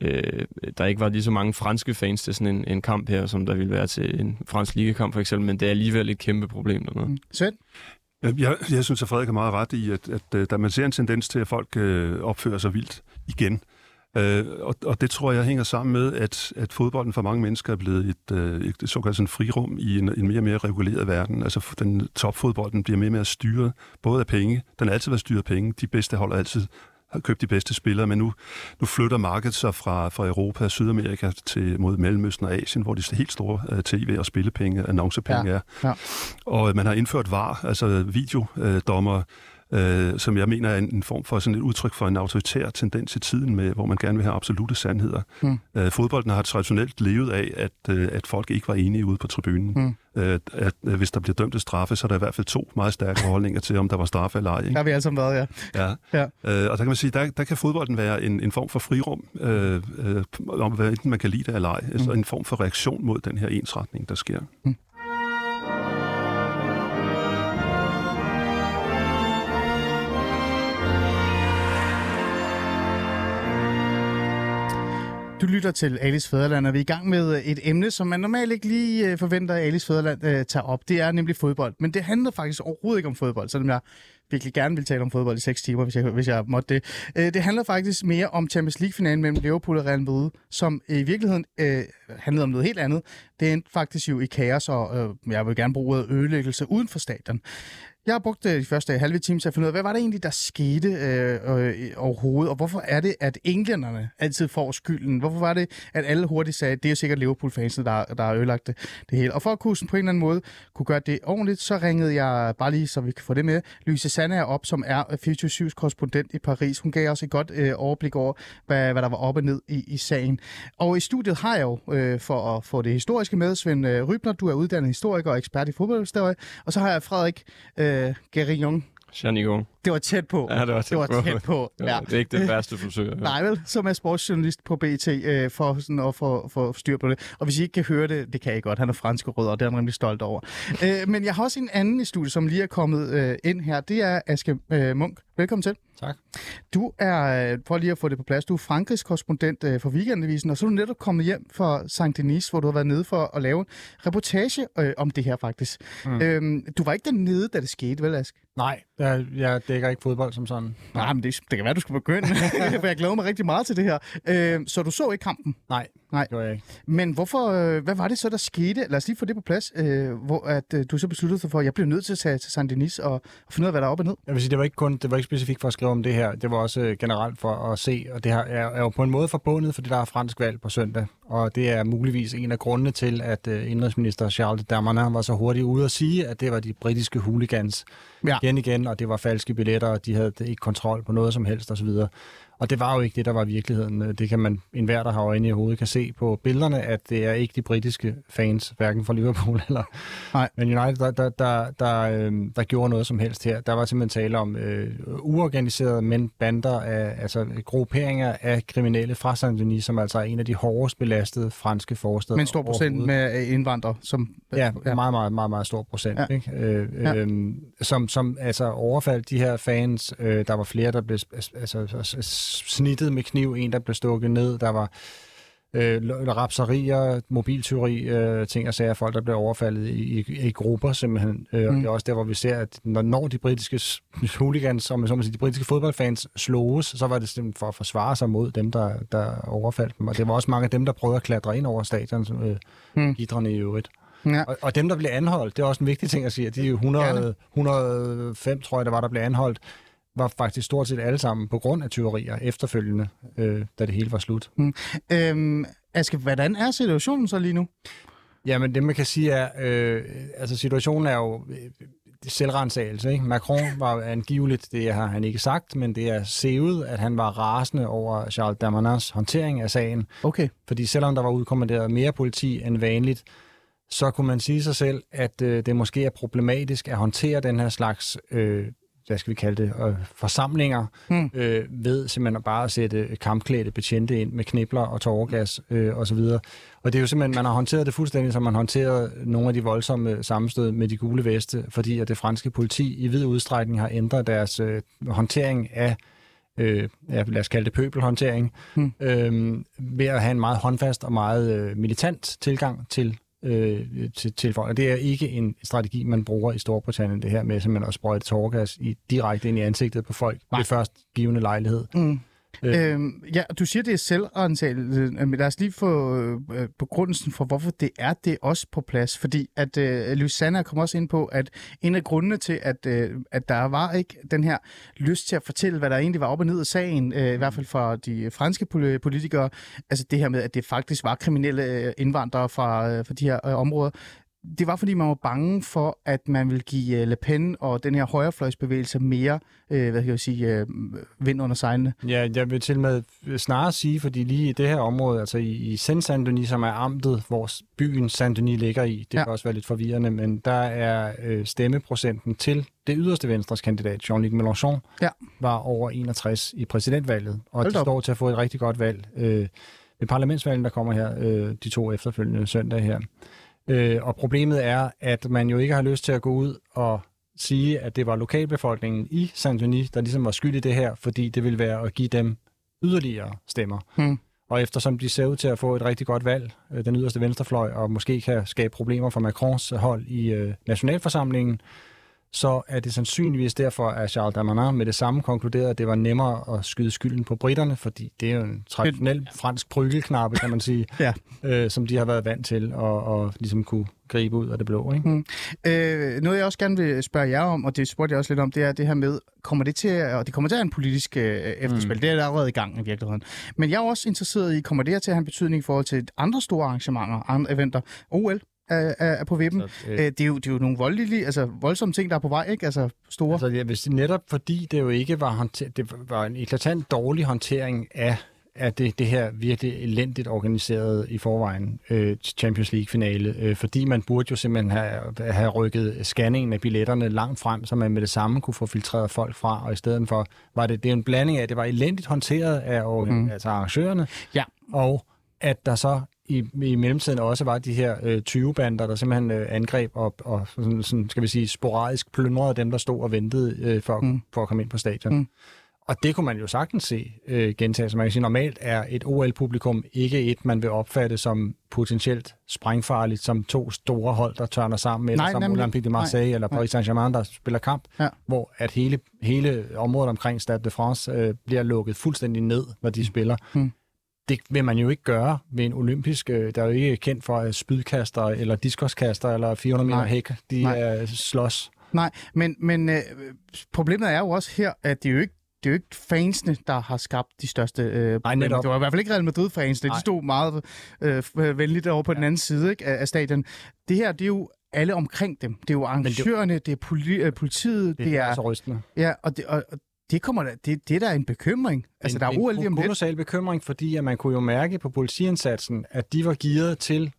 øh, der ikke var lige så mange franske fans til sådan en, en kamp her, som der ville være til en fransk ligekamp for eksempel, men det er alligevel et kæmpe problem dernede. Hmm. Svend? Jeg, jeg synes, at Frederik er meget ret i, at, at, at da man ser en tendens til, at folk øh, opfører sig vildt igen, Øh, og, og det tror jeg hænger sammen med, at, at fodbolden for mange mennesker er blevet et, øh, et såkaldt sådan frirum i en, en mere og mere reguleret verden. Altså den topfodbolden bliver mere og mere styret, både af penge, den har altid været styret af penge, de bedste holder altid har købt de bedste spillere, men nu, nu flytter markedet sig fra, fra Europa og Sydamerika til mod Mellemøsten og Asien, hvor de helt store uh, tv- og spillepenge, annoncepenge Ja, er. ja. Og man har indført VAR, altså videodommer, øh, som jeg mener er en, en form for sådan et udtryk for en autoritær tendens i tiden, med, hvor man gerne vil have absolute sandheder. Mm. Øh, fodbolden har traditionelt levet af, at, øh, at folk ikke var enige ude på tribunen. Mm. Øh, at, at hvis der bliver dømt til straffe, så er der i hvert fald to meget stærke holdninger til, om der var straffe eller ej. Der Ikke? har vi alle sammen været, ja. Ja. Ja. Øh, og der kan man sige, der, der kan fodbolden være en, en form for frirum, øh, øh, om hvad enten man kan lide det eller ej. Altså Mm. en form for reaktion mod den her ensretning, der sker. Du lytter til Alice Fæderland, og vi er i gang med øh, et emne, som man normalt ikke lige øh, forventer, at Alice Fæderland øh, tager op. Det er nemlig fodbold. Men det handler faktisk overhovedet ikke om fodbold, selvom jeg virkelig gerne vil tale om fodbold i 6 timer, hvis jeg, hvis jeg måtte det. Øh, det handler faktisk mere om Champions League-finalen mellem Liverpool og Real Madrid, som øh, i virkeligheden øh, handlede om noget helt andet. Det endte faktisk jo i kaos, og øh, jeg vil gerne bruge ordet ødelæggelse uden for stadion. Jeg har brugt øh, de første halve time til at finde ud af, hvad var det egentlig, der skete øh, øh, overhovedet, og hvorfor er det, at englænderne altid får skylden? Hvorfor var det, at alle hurtigt sagde, at det er jo sikkert Liverpool-fansene, der, der har ødelagt det, det hele? Og for at kunne på en eller anden måde kunne gøre det ordentligt, så ringede jeg, bare lige så vi kan få det med, Louise Sanna op, som er øh, 24-7's korrespondent i Paris. Hun gav os et godt øh, overblik over, hvad, hvad der var op og ned i, i sagen. Og i studiet har jeg jo, øh, for at få det historiske med, Svend øh, Rybner, du er uddannet historiker og ekspert i fodboldhistorie, og så har jeg Frederik øh, Gerignon. Janigon. Det var tæt på. Ja, det var tæt det var på. tæt på. Ja. Det er ikke det værste forsøg. Nej vel, som er sportsjournalist på BT, øh, for sådan at få, få styr på det. Og hvis I ikke kan høre det, det kan I godt. Han er fransk rød, og det er han rimelig stolt over. øh, men jeg har også en anden i studiet, som lige er kommet øh, ind her. Det er Aske øh, Munk. Velkommen til. Tak. Du er, øh, for lige at få det på plads, du er Frankrigs korrespondent øh, for Weekendavisen, og så er du netop kommet hjem fra Saint-Denis, hvor du har været nede for at lave en reportage øh, om det her faktisk. Mm. Øhm, du var ikke dernede, da det skete, vel Ask? Nej, jeg, jeg dækker ikke fodbold som sådan. Nej, men det, det kan være, du skal begynde, for jeg glæder mig rigtig meget til det her. Øh, så du så ikke kampen? Nej, Nej. det gjorde jeg ikke. Men hvorfor, øh, hvad var det så, der skete? Lad os lige få det på plads, øh, hvor at, øh, du så besluttede dig for, at jeg bliver nødt til at tage til Saint Denis og, og finde ud af, hvad der er op og ned. Jeg vil sige, det var ikke kun det var ikke specifikt for at skrive om det her. Det var også øh, generelt for at se, og det her er, er jo på en måde forbundet, fordi der er fransk valg på søndag. Og det er muligvis en af grundene til, at øh, indrigsminister Charles Darmanin var så hurtigt ude at sige, at det var de britiske hooligans Ja. igen igen, og det var falske billetter, og de havde ikke kontrol på noget som helst osv. Og det var jo ikke det, der var virkeligheden. Det kan man, enhver, der har øjne i hovedet, kan se på billederne, at det er ikke de britiske fans, hverken for Liverpool eller Nej. Men United, der, der, der, der, øh, der gjorde noget som helst her. Der var simpelthen tale om øh, uorganiserede men bander af altså grupperinger af kriminelle fra Saint-Denis, som altså er en af de hårdest belastede franske forsteder. Med en stor procent med øh, indvandrere, som... Ja, ja, meget, meget, meget, meget stor procent. Ja. Ja. Ikke? Øh, Ja. øh, som, som altså overfaldt de her fans. Øh, der var flere, der blev altså, snittet med kniv. En, der blev stukket ned. Der var øh, rapserier, mobiltyveri, øh, ting og sager, folk, der blev overfaldet i, i, i grupper simpelthen. Øh, Mm. Det er også der, hvor vi ser, at når, når de britiske hooligans, som, som man siger, de britiske fodboldfans sloges, så var det simpelthen for at forsvare sig mod dem, der, der overfaldt dem. Og det var også mange af dem, der prøvede at klatre ind over stadion, øh, Mm. i øvrigt. Ja. Og, og dem, der blev anholdt, det er også en vigtig ting at sige, at de er jo 100, 105, tror jeg, der var, der blev anholdt, var faktisk stort set alle sammen på grund af tyverier efterfølgende, øh, da det hele var slut. Øhm, Aske, hvordan er situationen så lige nu? Jamen, det man kan sige er, øh, altså situationen er jo øh, selvrensagelse. Ikke? Macron var angiveligt, det har han ikke sagt, men det er sevet, at han var rasende over Charles Darmanins håndtering af sagen. Okay. Fordi selvom der var udkommanderet mere politi end vanligt, så kunne man sige sig selv, at øh, det måske er problematisk at håndtere den her slags, øh, hvad skal vi kalde det, øh, forsamlinger, Hmm. øh, ved simpelthen bare at sætte kampklædte betjente ind med knibler og tårgas øh, osv. Og det er jo simpelthen, man har håndteret det fuldstændig, som man håndterede nogle af de voldsomme sammenstød med de gule veste, fordi at det franske politi i vid udstrækning har ændret deres øh, håndtering af øh, ja, lad os kalde det pøbelhåndtering, Hmm. øh, ved at have en meget håndfast og meget øh, militant tilgang til øh, til, til folk. Og det er ikke en strategi, man bruger i Storbritannien, det her med simpelthen at sprøjte tårgas i, direkte ind i ansigtet på folk Nej. ved først givende lejlighed. Mm. Øh. Øhm, ja, du siger, det er selvorientagelse, øh, men lad os lige få øh, øh, begrundelsen for, hvorfor det er det også på plads. Fordi at øh, Lysanna kom også ind på, at en af grundene til, at, øh, at der var ikke den her lyst til at fortælle, hvad der egentlig var op og ned i sagen, øh, i hvert fald fra de franske politikere, altså det her med, at det faktisk var kriminelle indvandrere fra, øh, fra de her øh, områder, det var, fordi man var bange for, at man ville give uh, Le Pen og den her højrefløjsbevægelse mere, uh, hvad kan jeg sige, uh, vind under sejlene. Ja, jeg vil til med snarere sige, fordi lige i det her område, altså i, i Saint-Denis, som er amtet, hvor byen Saint-Denis ligger i, det ja. kan også være lidt forvirrende, men der er øh, stemmeprocenten til det yderste venstres kandidat, Jean-Luc Mélenchon, ja. var over 61 i præsidentvalget, og det står til at få et rigtig godt valg. Øh, ved parlamentsvalget, der kommer her, øh, de to efterfølgende søndag her. Øh, og problemet er, at man jo ikke har lyst til at gå ud og sige, at det var lokalbefolkningen i Saint-Denis, der ligesom var skyld i det her, fordi det ville være at give dem yderligere stemmer. Hmm. Og eftersom de ser ud til at få et rigtig godt valg, øh, den yderste venstrefløj, og måske kan skabe problemer for Macrons hold i øh, nationalforsamlingen, så er det sandsynligvis derfor, at Charles Darmanin med det samme konkluderede, at det var nemmere at skyde skylden på britterne, fordi det er jo en traditionel fransk prykkelknappe, kan man sige, ja. øh, som de har været vant til og, og ligesom kunne gribe ud af det blå. Ikke? Mm. Øh, noget, jeg også gerne vil spørge jer om, og det spurgte jeg også lidt om, det er det her med, kommer det til at, og det kommer til at have en politisk øh, efterspil, mm. det er allerede i gang i virkeligheden. Men jeg er også interesseret i, kommer det her til at have en betydning i forhold til andre store arrangementer, andre eventer, OL, er, er på vippen. Så, øh, det, er jo, det er jo nogle voldelige, altså voldsomme ting, der er på vej, ikke? Altså store. Altså, vil sige, netop fordi det jo ikke var, håndter- det var en eklatant dårlig håndtering af af det, det her virkelig elendigt organiseret i forvejen øh, Champions League-finale, øh, fordi man burde jo simpelthen have, have rykket scanningen af billetterne langt frem, så man med det samme kunne få filtreret folk fra, og i stedet for var det, det er en blanding af, at det var elendigt håndteret af mm. altså arrangørerne, ja. og at der så i, i mellemtiden også var de her øh, 20-bander, der simpelthen øh, angreb og, og sådan, sådan, skal vi sige, sporadisk plyndrede dem, der stod og ventede øh, for, mm. for at komme ind på stadion. Mm. Og det kunne man jo sagtens se øh, gentage. Så man kan sige, normalt er et OL-publikum ikke et, man vil opfatte som potentielt sprængfarligt, som to store hold, der tørner sammen, eller Nej, som nemlig. Olympique de Marseille Nej. eller Paris Saint-Germain, der spiller kamp, ja. hvor at hele, hele området omkring Stade de France øh, bliver lukket fuldstændig ned, når de spiller. Mm det vil man jo ikke gøre ved en olympisk, øh, der er jo ikke kendt for spydkaster eller diskoskaster eller 400 meter hæk, de Nej. er slås. Nej, men, men øh, problemet er jo også her, at det er jo ikke det er jo ikke fansene, der har skabt de største øh, Nej, netop. Det var i hvert fald ikke Real Madrid-fansene. De stod meget øh, venligt over på ja. den anden side ikke, af, af stadion. Det her, det er jo alle omkring dem. Det er jo arrangørerne, det, det er poli- øh, politiet, det, det er... Det er rystende. Ja, og, det, og, og det, kommer, det, det er da en bekymring. Altså, en, der er OL lige om lidt. En bekymring, fordi at man kunne jo mærke på politiindsatsen, at de var gearet til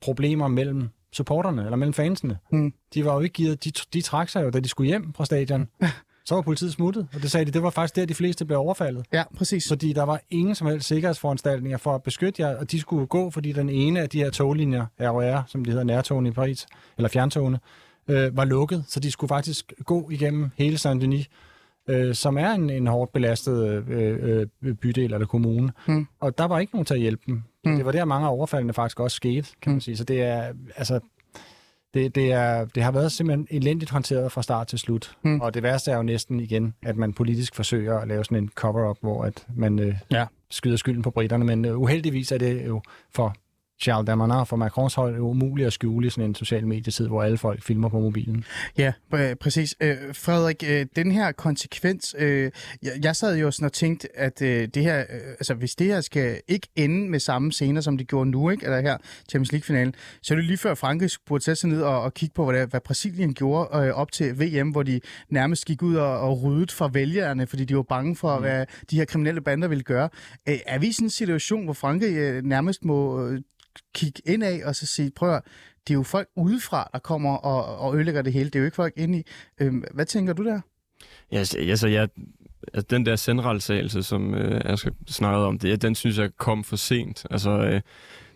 problemer mellem supporterne, eller mellem fansene. Hmm. De var jo ikke gearet, de, de trak sig jo, da de skulle hjem fra stadion. så var politiet smuttet, og det sagde de, det var faktisk der, de fleste blev overfaldet. Ja, præcis. Fordi der var ingen som helst sikkerhedsforanstaltninger for at beskytte jer, og de skulle gå, fordi den ene af de her toglinjer, ROR, som de hedder nærtogene i Paris, eller fjerntogene, øh, var lukket, så de skulle faktisk gå igennem hele Saint-Denis øh, som er en, en hårdt belastet øh, øh, bydel eller kommune. Mm. Og der var ikke nogen til at hjælpe dem. Mm. Det var der, mange af overfaldene faktisk også skete, kan man mm. sige. Så det er, altså, det, det, er, det har været simpelthen elendigt håndteret fra start til slut. Mm. Og det værste er jo næsten igen, at man politisk forsøger at lave sådan en cover-up, hvor at man øh, ja. skyder skylden på britterne. Men øh, uheldigvis er det jo for Charles Darmanin for Macrons hold er umuligt at skjule sådan en social medietid, hvor alle folk filmer på mobilen. Ja, præcis. Øh, Frederik, øh, den her konsekvens, øh, jeg sad jo sådan og tænkte, at det her, altså hvis det her skal ikke ende med samme scener, som det gjorde nu, ikke? eller her Champions League-finalen, så er det lige før Frankrig burde sætte sig ned og, og kigge på, hvad, hvad Brasilien gjorde op til VM, hvor de nærmest gik ud og, og ryddede fra vælgerne, fordi de var bange for, mm. hvad de her kriminelle bander ville gøre. Er vi i sådan en situation, hvor Frankrig nærmest må kigge ind af og så sige, prøv at, det er jo folk udefra, der kommer og, og ødelægger det hele. Det er jo ikke folk inde i. Øhm, hvad tænker du der? Ja, altså, jeg, altså den der centralisering, som øh, jeg snakkede om, det, den synes jeg kom for sent. Altså, øh,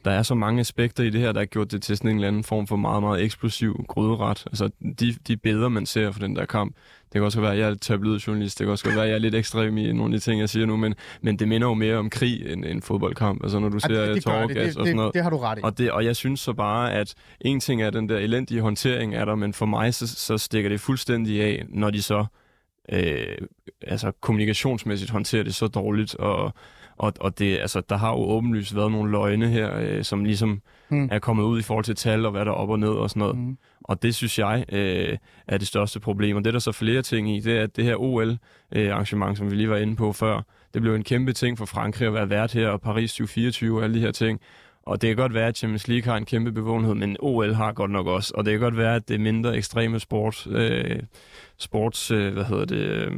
der er så mange aspekter i det her, der har gjort det til sådan en eller anden form for meget, meget eksplosiv grøderet. Altså, de, de billeder, man ser for den der kamp, det kan også være, at jeg er tabloidjournalist, det kan også være, at jeg er lidt ekstrem i nogle af de ting, jeg siger nu, men, men det minder jo mere om krig end en fodboldkamp. Altså, når du ser det tårgas og sådan noget. Det, det har du ret i. Og, det, og jeg synes så bare, at en ting er den der elendige håndtering af der, men for mig så, så stikker det fuldstændig af, når de så øh, altså kommunikationsmæssigt håndterer det så dårligt, og, og, og det, altså, der har jo åbenlyst været nogle løgne her, øh, som ligesom Mm. er kommet ud i forhold til tal og hvad der er op og ned og sådan noget. Mm. Og det synes jeg øh, er det største problem. Og det er der så flere ting i, det er, at det her OL-arrangement, som vi lige var inde på før, det blev en kæmpe ting for Frankrig at være vært her, og Paris 2024 og alle de her ting. Og det kan godt være, at Champions League har en kæmpe bevågenhed, men OL har godt nok også. Og det kan godt være, at det er mindre ekstreme sport, øh, sports, øh, hvad hedder det? Øh,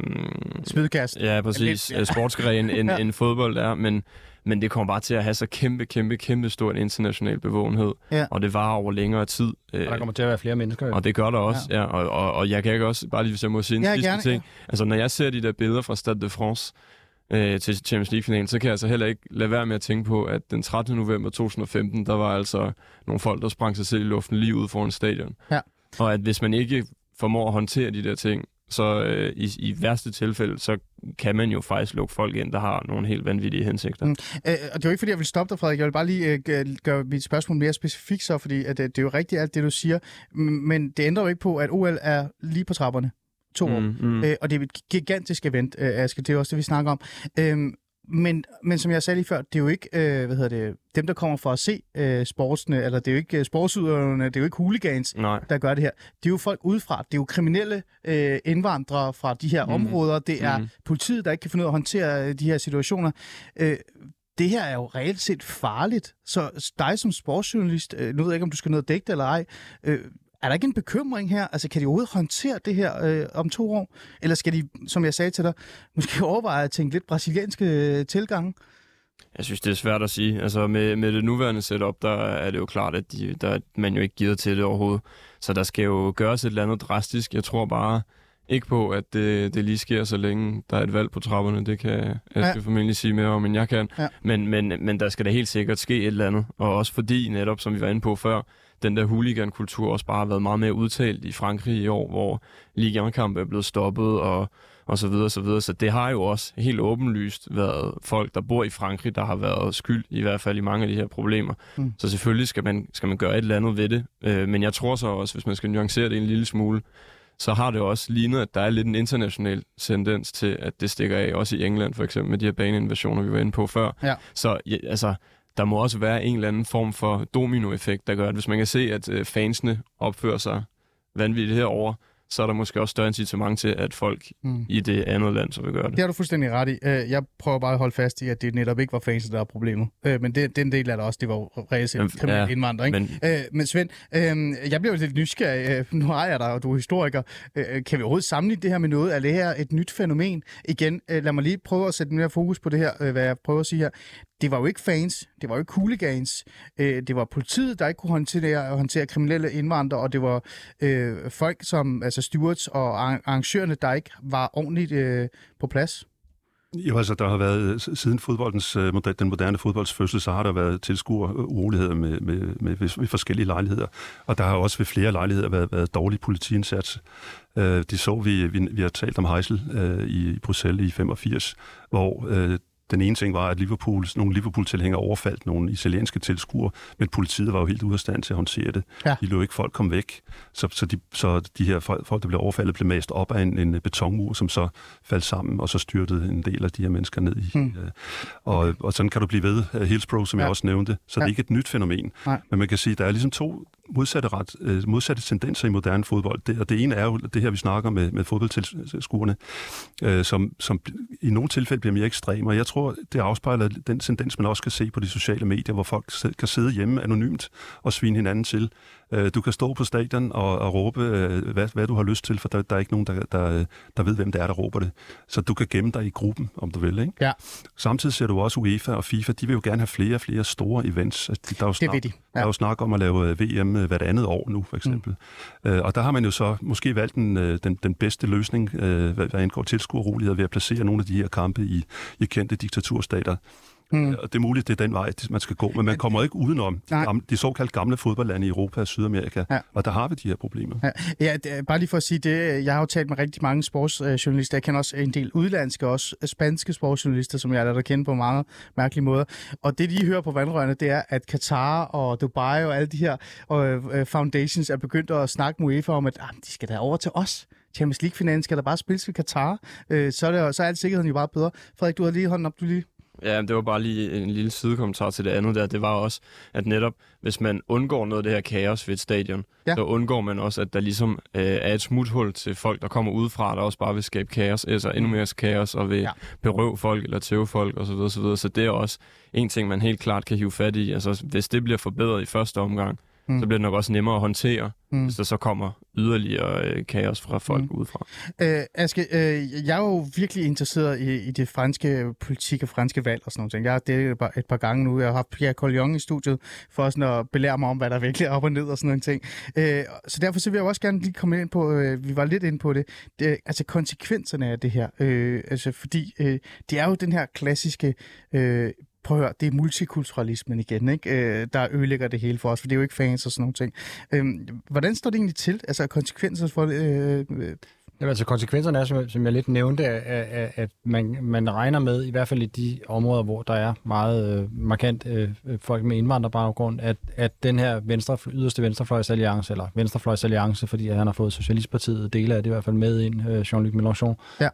Spydkast. Ja, præcis. Lidt, ja. Sportsgren end, Ja. end fodbold er, men, men det kommer bare til at have så kæmpe, kæmpe, kæmpe stor en international bevågenhed. Ja. Og det varer over længere tid. Øh, Og der kommer til at være flere mennesker. jo. og det gør der også, ja. ja og, og, og jeg kan ikke også, bare lige hvis jeg må sige en Ja, sidste gerne, ting. Altså, når jeg ser de der billeder fra Stade de France øh, til Champions League-finalen, så kan jeg altså heller ikke lade være med at tænke på, at den 13. november 2015, der var altså nogle folk, der sprang sig selv i luften lige ude foran stadion. Ja. Og at hvis man ikke formår at håndtere de der ting, så øh, i, i værste tilfælde, så kan man jo faktisk lukke folk ind, der har nogle helt vanvittige hensigter. Mm. Øh, og det er jo ikke, fordi jeg vil stoppe dig, Frederik. Jeg vil bare lige øh, gøre mit spørgsmål mere specifikt så, fordi at, øh, det er jo rigtigt alt det, du siger. Men det ændrer jo ikke på, at OL er lige på trapperne. To år. Mm, mm. Øh, og det er et gigantisk event, øh, Aske. Det er også det, vi snakker om. Øhm, men, men som jeg sagde lige før, det er jo ikke øh, hvad hedder det, dem, der kommer for at se øh, sportsene, eller det er jo ikke øh, sportsudøverne, det er jo ikke hooligans, Nej. der gør det her. Det er jo folk udefra. Det er jo kriminelle øh, indvandrere fra de her mm. Områder. Det er Mhm. politiet, der ikke kan finde ud af at håndtere øh, de her situationer. Øh, det her er jo reelt set farligt. Så dig som sportsjournalist, øh, nu ved jeg ikke, om du skal ned og dække det eller ej, øh, er der ikke en bekymring her? Altså, kan de overhovedet håndtere det her øh, om to år? Eller skal de, som jeg sagde til dig, måske overveje at tænke lidt brasilianske øh, tilgange? Jeg synes, det er svært at sige. Altså med, med det nuværende setup, der er det jo klart, at de, der er man jo ikke givet til det overhovedet. Så der skal jo gøres et eller andet drastisk. Jeg tror bare ikke på, at det, det lige sker, så længe der er et valg på trapperne. Det kan jeg Ja. skal formentlig sige mere om, end jeg kan. Ja. Men, men, men der skal da helt sikkert ske et eller andet. Og også fordi, netop som vi var inde på før, den der hooligan-kultur også bare har været meget mere udtalt i Frankrig i år, hvor Ligue 1-kampe er blevet stoppet og, og så videre, så videre. Så det har jo også helt åbenlyst været folk, der bor i Frankrig, der har været skyld, i hvert fald i mange af de her problemer. Mm. Så selvfølgelig skal man, skal man gøre et eller andet ved det. Øh, men jeg tror så også, hvis man skal nuancere det en lille smule, så har det også lignet, at der er lidt en international tendens til, at det stikker af, også i England for eksempel, med de her baneinvasioner, vi var inde på før. Ja. Så ja, altså, der må også være en eller anden form for dominoeffekt, der gør, at hvis man kan se, at øh, fansene opfører sig vanvittigt herover, så er der måske også større incitament til, at folk Mm. i det andet land så vil gøre det. Det har du fuldstændig ret i. Øh, Jeg prøver bare at holde fast i, at det netop ikke var fans, der var problemet. Øh, Men det, den del af det også, det var jo reelt kriminel ja, indvandring. Men Øh, men Svend, øh, jeg bliver jo lidt nysgerrig. Nu har jeg dig, og du er historiker. Øh, kan vi overhovedet sammenligne det her med noget? Er det her et nyt fænomen? Igen, lad mig lige prøve at sætte mere fokus på det her, hvad jeg prøver at sige her. Det var jo ikke fans, det var jo ikke hooligans. Øh, det var politiet, der ikke kunne håndtere, håndtere kriminelle indvandrere, og det var øh, folk som altså stewards og arrangørerne, der ikke var ordentligt øh, på plads. Jo, altså, der har været, øh, siden fodboldens, øh, den moderne fodbolds fødsel, så har der været tilskuer øh, uroligheder med, med, med, ved, forskellige lejligheder. Og der har også ved flere lejligheder været, været dårlig politiindsats. Øh, det så vi, vi, vi har talt om Heisel øh, i Bruxelles i 85, hvor øh, den ene ting var, at Liverpool, nogle Liverpool-tilhængere overfaldt nogle italienske tilskuere, men politiet var jo helt ude af stand til at håndtere det. Ja. De lå ikke folk kom væk, så, så, de, så de her folk, folk, der blev overfaldet, blev mast op af en, en betonmur, som så faldt sammen, og så styrtede en del af de her mennesker ned i. Øh, og, og sådan kan du blive ved. Uh, Hillsborough, som ja. Jeg også nævnte. Så. Ja. det er ikke et nyt fænomen. Nej. Men man kan sige, at der er ligesom to modsatte, ret, øh, modsatte tendenser i moderne fodbold. Det, og det ene er jo det her, vi snakker med, med fodboldtilskuerne, øh, som, som i nogle tilfælde bliver mere ekstreme. Og jeg tror, det afspejler den tendens, man også kan se på de sociale medier, hvor folk kan sidde hjemme anonymt og svine hinanden til. Øh, du kan stå på stadion og, og råbe, øh, hvad, hvad du har lyst til, for der, der er ikke nogen, der, der, der ved, hvem det er, der råber det. Så du kan gemme dig i gruppen, om du vil. Ikke? Ja. Samtidig ser du også UEFA og FIFA, de vil jo gerne have flere og flere store events. Altså, de- Der er jo Det snak, ved de. der er jo snak om at lave øh, VM hvert andet år nu, for eksempel. Mm. Øh, og der har man jo så måske valgt den, den, den bedste løsning, øh, hvad, hvad angår tilskuerrolighed, ved at placere nogle af de her kampe i, i kendte diktaturstater. Mm. Og det er muligt, det er den vej, man skal gå, men man kommer ikke udenom de, Nej. gamle, de såkaldt gamle fodboldlande i Europa og Sydamerika, Ja. og der har vi de her problemer. Ja, ja det, bare lige for at sige det. Jeg har jo talt med rigtig mange sportsjournalister. Jeg kender også en del udlandske, også spanske sportsjournalister, som jeg har lært at kende på mange mærkelige måder. Og det, de hører på vandrørene, det er, at Katar og Dubai og alle de her øh, foundations er begyndt at snakke med UEFA om, at ah, de skal da over til os. Champions League-finalen skal der bare spilles ved Katar, øh, så, er det, så er alt sikkerheden jo bare bedre. Frederik, du har lige hånden op, du lige Ja, det var bare lige en lille sidekommentar til det andet der. Det var også, at netop hvis man undgår noget af det her kaos ved et stadion, Ja. så undgår man også, at der ligesom øh, er et smuthul til folk, der kommer udefra, der også bare vil skabe kaos, altså endnu mere kaos og vil Ja. berøve folk eller tæve folk osv. Så, videre. så det er også en ting, man helt klart kan hive fat i. Altså, hvis det bliver forbedret i første omgang, Mm. så bliver det nok også nemmere at håndtere, Mm. hvis der så kommer yderligere øh, kaos fra folk Mm. udefra. Øh, Aske, øh, jeg er jo virkelig interesseret i, i det franske politik og franske valg og sådan noget. Jeg har det et par, et par gange nu. Jeg har haft Pierre Collion i studiet for sådan at belære mig om, hvad der virkelig er op og ned og sådan nogle ting. Øh, så derfor så vil jeg også gerne lige komme ind på, øh, vi var lidt inde på det, det altså konsekvenserne af det her. Øh, altså fordi øh, det er jo den her klassiske... Øh, prøv at høre, det er multikulturalismen igen, ikke? Øh, der ødelægger det hele for os, for det er jo ikke fans og sådan nogle ting. Øh, hvordan står det egentlig til? Altså konsekvenser for det? Øh, øh, Jamen, altså konsekvenserne er, som, som jeg lidt nævnte, at, at, man, man regner med, i hvert fald i de områder, hvor der er meget øh, markant øh, folk med indvandrerbaggrund, at, at den her venstre, yderste venstrefløjsalliance, eller venstrefløjsalliance, fordi han har fået Socialistpartiet dele af det i hvert fald med ind, øh, Jean-Luc Mélenchon, Ja.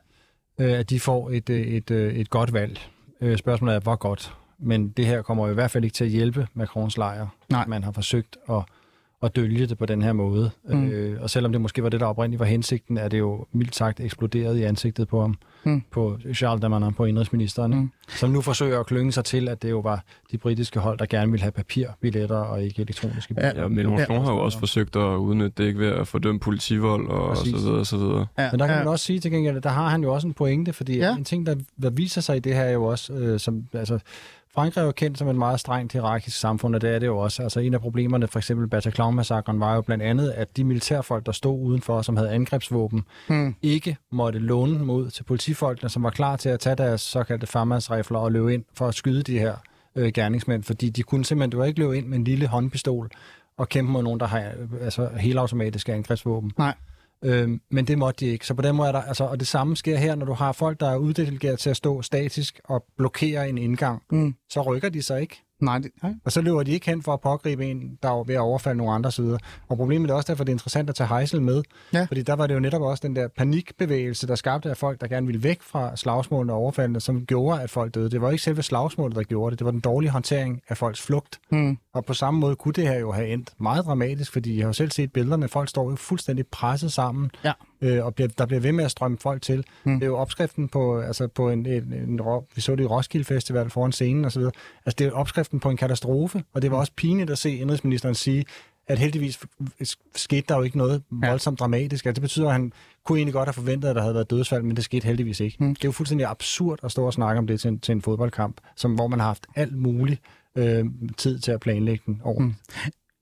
øh, at de får et, øh, et, øh, et godt valg. Øh, spørgsmålet er, hvor godt. Men det her kommer i hvert fald ikke til at hjælpe Macrons lejr. Nej. Man har forsøgt at at dølge det på den her måde. Mm. Øh, og selvom det måske var det, der oprindeligt var hensigten, er det jo mildt sagt eksploderet i ansigtet på ham, Mm. på Charles Damanin, på indrigsministeren, Mm. som nu forsøger at klynge sig til, at det jo var de britiske hold, der gerne ville have papirbilletter og ikke elektroniske billetter. Ja, Mélenchon Ja. har jo også forsøgt at udnytte det ikke ved at fordømme politivold og, og så videre og så videre. Ja, Men der kan ja. man også sige til gengæld, at der har han jo også en pointe, fordi ja. en ting, der, der viser sig i det her er jo også, øh, som, altså, Frankrig er jo kendt som et meget strengt hierarkisk samfund, og det er det jo også. Altså en af problemerne, for eksempel Bataclan-massakren, var jo blandt andet, at de militærfolk, der stod udenfor, som havde angrebsvåben, Mm. ikke måtte låne ud til politifolkene, som var klar til at tage deres såkaldte farmandsrifler og løbe ind for at skyde de her øh, gerningsmænd, fordi de kunne simpelthen, du ikke løbe ind med en lille håndpistol og kæmpe mod nogen, der har øh, altså, helautomatiske angrebsvåben. Nej. Øhm, men det måtte de ikke. Så på den måde er der, altså, og det samme sker her, når du har folk, der er uddelegeret til at stå statisk og blokere en indgang, Mm. så rykker de sig ikke. Nej, det, nej. Og så løber de ikke hen for at pågribe en, der er ved at overfalde nogle andre sider. Og problemet er også derfor, det er interessant at tage Heisel med. Ja. Fordi der var det jo netop også den der panikbevægelse, der skabte af folk, der gerne ville væk fra slagsmålene og overfaldene, som gjorde, at folk døde. Det var ikke selve slagsmålet, der gjorde det. Det var den dårlige håndtering af folks flugt. Mm. Og på samme måde kunne det her jo have endt meget dramatisk, fordi jeg har jo selv set billederne. Folk står jo fuldstændig presset sammen, Ja. Øh, og bliver, der bliver ved med at strømme folk til. Mm. Mm. Det er jo opskriften på, altså på en, en, en, ro- vi så det i Roskilde Festival foran scenen osv. Altså det er opskriften på en katastrofe, og det var også pinligt at se indrigsministeren sige, at heldigvis skete der jo ikke noget Ja. voldsomt dramatisk. Altså det betyder, at han kunne egentlig godt have forventet, at der havde været dødsfald, men det skete heldigvis ikke. Mm. Mm. Det er jo fuldstændig absurd at stå og snakke om det til en, til en fodboldkamp, som, hvor man har haft alt muligt øh, tid til at planlægge den over. Mm.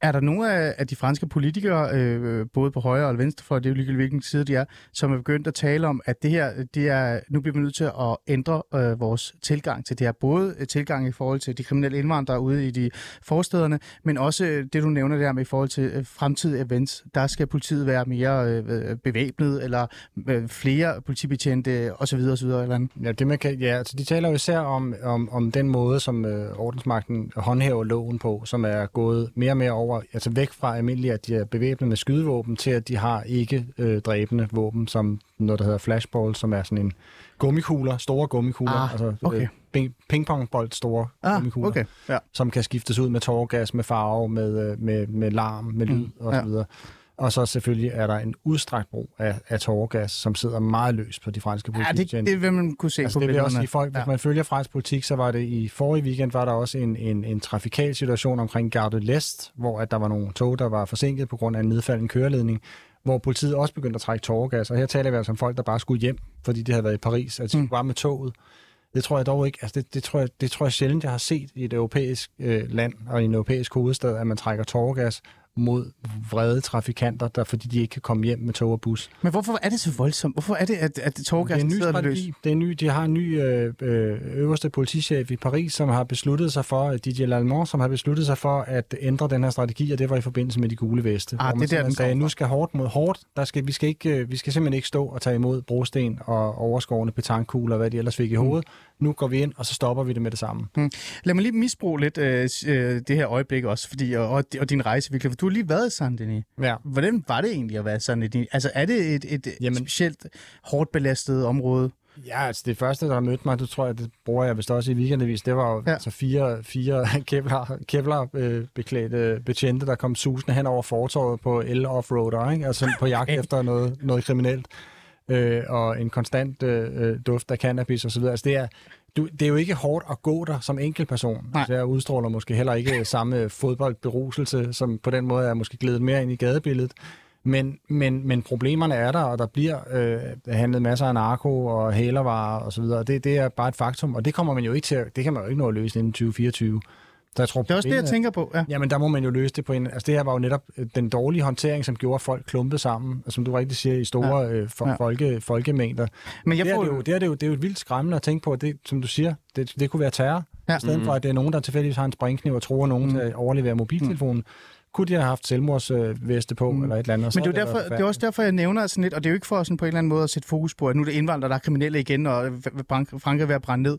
Er der nogle af, af de franske politikere, øh, både på højre og venstre, for det er jo ligegyldigt hvilken side de er, som er begyndt at tale om, at det her, det er, nu bliver vi nødt til at ændre øh, vores tilgang til det her. Både øh, tilgang i forhold til de kriminelle indvandrere ude i de forstederne, men også øh, det, du nævner der med i forhold til øh, fremtidige events. Der skal politiet være mere øh, øh, bevæbnet, eller øh, flere politibetjente osv. osv. Eller andet. Ja, det man kan, ja, altså de taler jo især om, om, om den måde, som øh, ordensmagten håndhæver loven på, som er gået mere og mere over, altså væk fra almindeligt, at de er bevæbnet med skydevåben, til at de har ikke øh, dræbende våben, som noget, der hedder flashball, som er sådan en gummikugler, store gummikugler, Ah, altså okay. øh, ping, pingpongbold store Ah, gummikugler, okay. Ja. som kan skiftes ud med tårgas, med farve, med, øh, med, med larm, med lyd Mm, og ja. Og så selvfølgelig er der en udstrakt brug af, af tårgas, som sidder meget løst på de franske Ja, det, det vil man kunne se Altså, på det vil også sige, folk, hvis Ja. man følger fransk politik, så var det i forrige weekend, var der også en, en, en trafikal situation omkring Gare de l'Est, hvor at der var nogle tog, der var forsinket på grund af en nedfaldende køreledning, hvor politiet også begyndte at trække tårgas. Og her taler vi altså om folk, der bare skulle hjem, fordi de havde været i Paris, altså de Mm. skulle bare med toget. Det tror jeg dog ikke, altså det, det, tror jeg, det tror jeg sjældent, jeg har set i et europæisk øh, land og i en europæisk hovedstad, at man trækker tårgas mod vrede trafikanter, der, fordi de ikke kan komme hjem med tog og bus. Men hvorfor er det så voldsomt? Hvorfor er det, at, at Det er tårgassen en ny sidder løs? strategi. Det er en ny, de har en ny øh, øh, øverste politichef i Paris, som har besluttet sig for, Didier Lallemand, som har besluttet sig for at ændre den her strategi, og det var i forbindelse med de gule veste. Ah, det er der, den sagde, nu skal hårdt mod hårdt. Der skal, vi, skal ikke, øh, vi skal simpelthen ikke stå og tage imod brosten og overskårende petankugler, hvad de ellers fik i Mm. Nu går vi ind, og så stopper vi det med det samme. Hmm. Lad mig lige misbruge lidt øh, det her øjeblik også, fordi, og, og, og din rejse virkelig, for du har lige været i San Denis. Ja. Hvordan var det egentlig at være i San Denis? Altså er det et, et Jamen, specielt hårdt belastet område? Ja, altså det første, der mødte mig, det tror jeg, det bruger jeg vist også i weekendavis, det var jo ja. altså fire, fire Kevlar, Kevlar øh, beklædte betjente, der kom susende hen over fortorvet på el offroader, ikke? altså på jagt efter noget, noget kriminelt, øh, og en konstant øh, duft af cannabis osv. Altså det er, du, det er jo ikke hårdt at gå der som enkeltperson. Nej. Altså, jeg udstråler måske heller ikke samme fodboldberuselse, som på den måde er måske glædet mere ind i gadebilledet. Men, men, men problemerne er der, og der bliver øh, handlet masser af narko og hælervarer og så videre. Det, det er bare et faktum, og det kommer man jo ikke til, det kan man jo ikke nå at løse inden 2024. Jeg tror, det er også det, jeg tænker på. Ja. Jamen, der må man jo løse det på en... Altså, det her var jo netop øh, den dårlige håndtering, som gjorde folk klumpet sammen, som du rigtig siger, i store ja. øh, for, ja. folke, folkemængder. Men jeg det, får... er det, jo, det, er det, jo, det er jo vildt skræmmende at tænke på, at det, som du siger, det, det kunne være terror. Ja. I stedet mm. for, at det er nogen, der tilfældigvis har en springkniv og tror nogen mm. til at overlevere mobiltelefonen. Mm kunne de have haft selvmordsveste på, mm. eller et eller andet. Men det er, derfor, det er også derfor, jeg nævner sådan lidt, og det er jo ikke for sådan på en eller anden måde at sætte fokus på, at nu er det indvandrere, der er kriminelle igen, og Frankrig er ved at brænde ned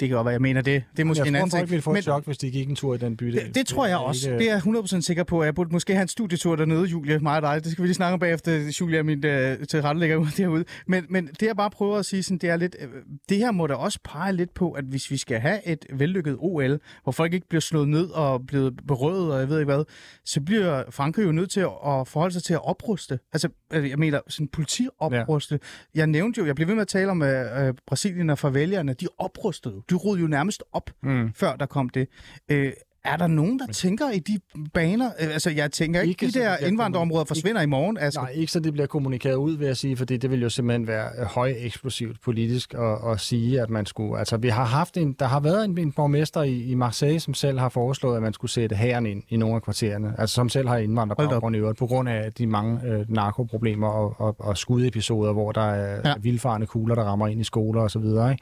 det kan godt være, jeg mener det. Det er måske jeg en anden ting. Jeg ville få et chok, hvis de gik en tur i den by. Det, det, det tror jeg også. Ikke... Det er jeg 100% sikker på. Jeg burde måske have en studietur dernede, Julia, mig og dig. Det skal vi lige snakke om bagefter, Julia, min uh, til rettelægger ud derude. Men, men det jeg bare prøver at sige, sådan, det er lidt, uh, det her må da også pege lidt på, at hvis vi skal have et vellykket OL, hvor folk ikke bliver slået ned og blevet berøvet, og jeg ved ikke hvad, så bliver Frankrig jo nødt til at forholde sig til at opruste. Altså, jeg mener, sådan politiopruste. Ja. Jeg nævnte jo, jeg blev ved med at tale om uh, Brasilien og farvelierne, de oprustede. De rodede jo nærmest op, mm. før der kom det. Øh, er der nogen, der tænker i de baner? Øh, altså, jeg tænker ikke, ikke de der indvandrerområder forsvinder ikke, i morgen. Altså. Nej, ikke så det bliver kommunikeret ud, vil jeg sige, fordi det vil jo simpelthen være øh, høj eksplosivt politisk at, at sige, at man skulle... Altså, vi har haft en... Der har været en, en borgmester i, i Marseille, som selv har foreslået, at man skulle sætte hæren ind i nogle af kvartererne. Altså, som selv har indvandrerbaggrund i øvrigt, på grund af de mange øh, narkoproblemer og, og, og skudepisoder, hvor der er ja. vildfarende kugler, der rammer ind i skoler osv., ikke?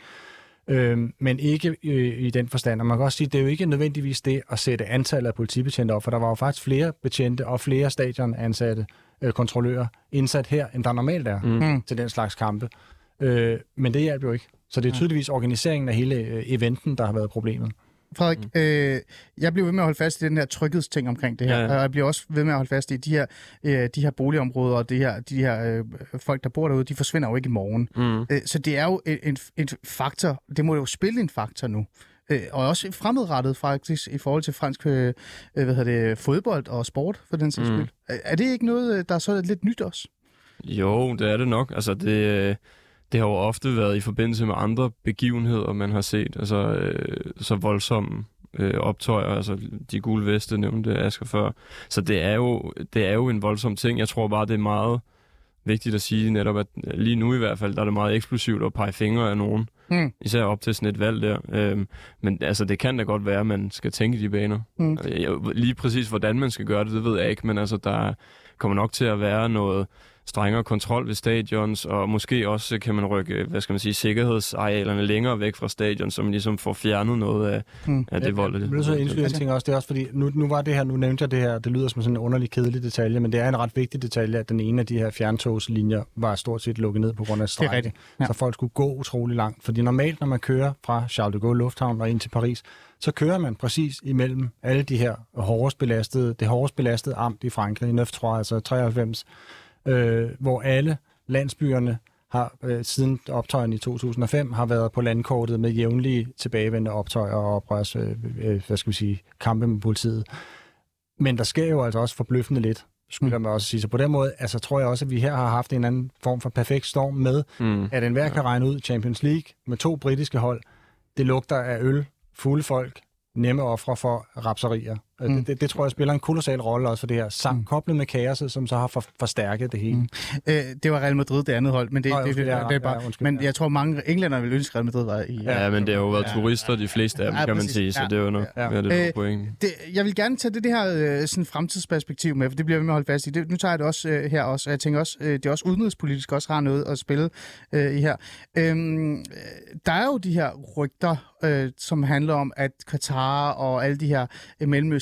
Øh, men ikke øh, i den forstand. Og man kan også sige, at det er jo ikke nødvendigvis det at sætte antallet af politibetjente op, for der var jo faktisk flere betjente og flere stadionansatte øh, kontrollører indsat her, end der normalt er mm. mm. til den slags kampe. Øh, men det hjælper jo ikke. Så det er tydeligvis organiseringen af hele øh, eventen, der har været problemet. Frederik, mm. øh, jeg bliver ved med at holde fast i den her tryghedsting omkring det her, ja, ja. og jeg bliver også ved med at holde fast i de her, øh, de her boligområder og de her, de her øh, folk, der bor derude, de forsvinder jo ikke i morgen. Mm. Øh, så det er jo en, en, en faktor, det må jo spille en faktor nu. Øh, og også fremadrettet faktisk i forhold til fransk øh, hvad hedder det, fodbold og sport, for den sags mm. skyld. Er, er det ikke noget, øh, der er så lidt nyt også? Jo, det er det nok. Altså, det, øh, det har jo ofte været i forbindelse med andre begivenheder, man har set. Altså øh, så voldsomme øh, optøjer, altså de gule veste nævnte Asger før. Så det er, jo, det er jo en voldsom ting. Jeg tror bare, det er meget vigtigt at sige netop, at lige nu i hvert fald, der er det meget eksplosivt at pege fingre af nogen. Mm. Især op til sådan et valg der. Øhm, men altså, det kan da godt være, at man skal tænke i de baner. Mm. Lige præcis, hvordan man skal gøre det, det ved jeg ikke, men altså, der kommer nok til at være noget strengere kontrol ved stadions, og måske også kan man rykke, hvad skal man sige, sikkerhedsarealerne længere væk fra stadion, så man ligesom får fjernet noget af, mm. af det vold. Jeg vil så indskyde en ting også, det er også fordi, nu, nu var det her, nu nævnte jeg det her, det lyder som sådan en underlig kedelig detalje, men det er en ret vigtig detalje, at den ene af de her fjerntogslinjer var stort set lukket ned på grund af strejke. Ja. Så folk skulle gå utrolig langt. Fordi normalt, når man kører fra Charles de Gaulle Lufthavn og ind til Paris, så kører man præcis imellem alle de her hårdest belastede, det hårdest belastede amt i Frankrig, 9, altså 93, øh, hvor alle landsbyerne har øh, siden optøjen i 2005 har været på landkortet med jævnlige tilbagevendende optøjer og oprørs, øh, øh, hvad skal vi sige, kampe med politiet. Men der sker jo altså også forbløffende lidt, skulle mm. man også sige. Så på den måde, altså tror jeg også, at vi her har haft en anden form for perfekt storm med, mm. at enhver kan regne ud Champions League med to britiske hold. Det lugter af øl, fulde folk, nemme ofre for rapserier. Øh, mm. Det, det, det tror jeg spiller en kolossal rolle også for det her, sammen mm. koblet med kaoset, som så har for, forstærket det hele. Mm. Øh, det var Real Madrid, det andet hold, men det, Nå, det, det, det, det er bare... Ja, undskyld, men jeg tror, mange englænder vil ønske, Real Madrid var i... Ja, ja men det har jo været ja, turister, de fleste af dem, ja, kan man sige, så ja, det er jo noget, ja. Ja, det øh, point. Det, jeg vil gerne tage det, det her sådan fremtidsperspektiv med, for det bliver vi med at holde fast i. Det, nu tager jeg det også øh, her også, og jeg tænker også, øh, det er også udenrigspolitisk også har noget at spille øh, i her. Øhm, der er jo de her rygter, øh, som handler om, at Katar og alle de her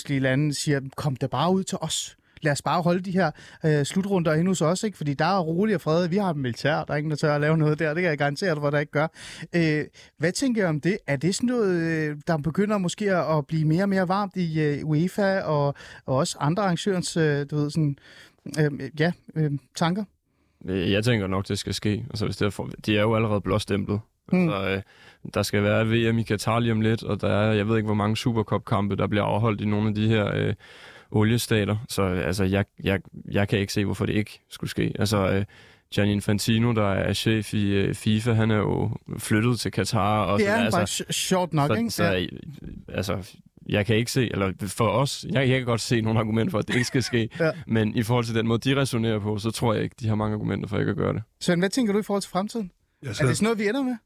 mellemøstlige lande siger, kom der bare ud til os. lad os bare holde de her øh, slutrunder inde hos os, ikke? fordi der er roligt og fred. Vi har et militær, der er ingen, der tør at lave noget der. Det kan jeg garantere dig, hvor der ikke gør. Øh, hvad tænker jeg om det? Er det sådan noget, øh, der begynder måske at blive mere og mere varmt i øh, UEFA og, og også andre arrangørens, øh, du ved, sådan, øh, ja, øh, tanker? Øh, jeg tænker nok, det skal ske. Altså, hvis det er for... De er jo allerede blåstemplet. Mm. Altså, øh, der skal være VM i Katar lige om lidt, og der er, jeg ved ikke, hvor mange Supercup-kampe, der bliver afholdt i nogle af de her øh, oliestater. Så øh, altså, jeg, jeg, jeg kan ikke se, hvorfor det ikke skulle ske. Altså, øh, Gianni Infantino, der er chef i øh, FIFA, han er jo flyttet til Katar. Og Det så, er han altså, sjovt nok, så, ikke? så, Ja. altså, jeg kan ikke se, eller for os, jeg, jeg kan godt se nogle argumenter for, at det ikke skal ske, Ja. men i forhold til den måde, de resonerer på, så tror jeg ikke, de har mange argumenter for ikke at gøre det. Svend, hvad tænker du i forhold til fremtiden? Ja, Er det sådan noget, vi ender med?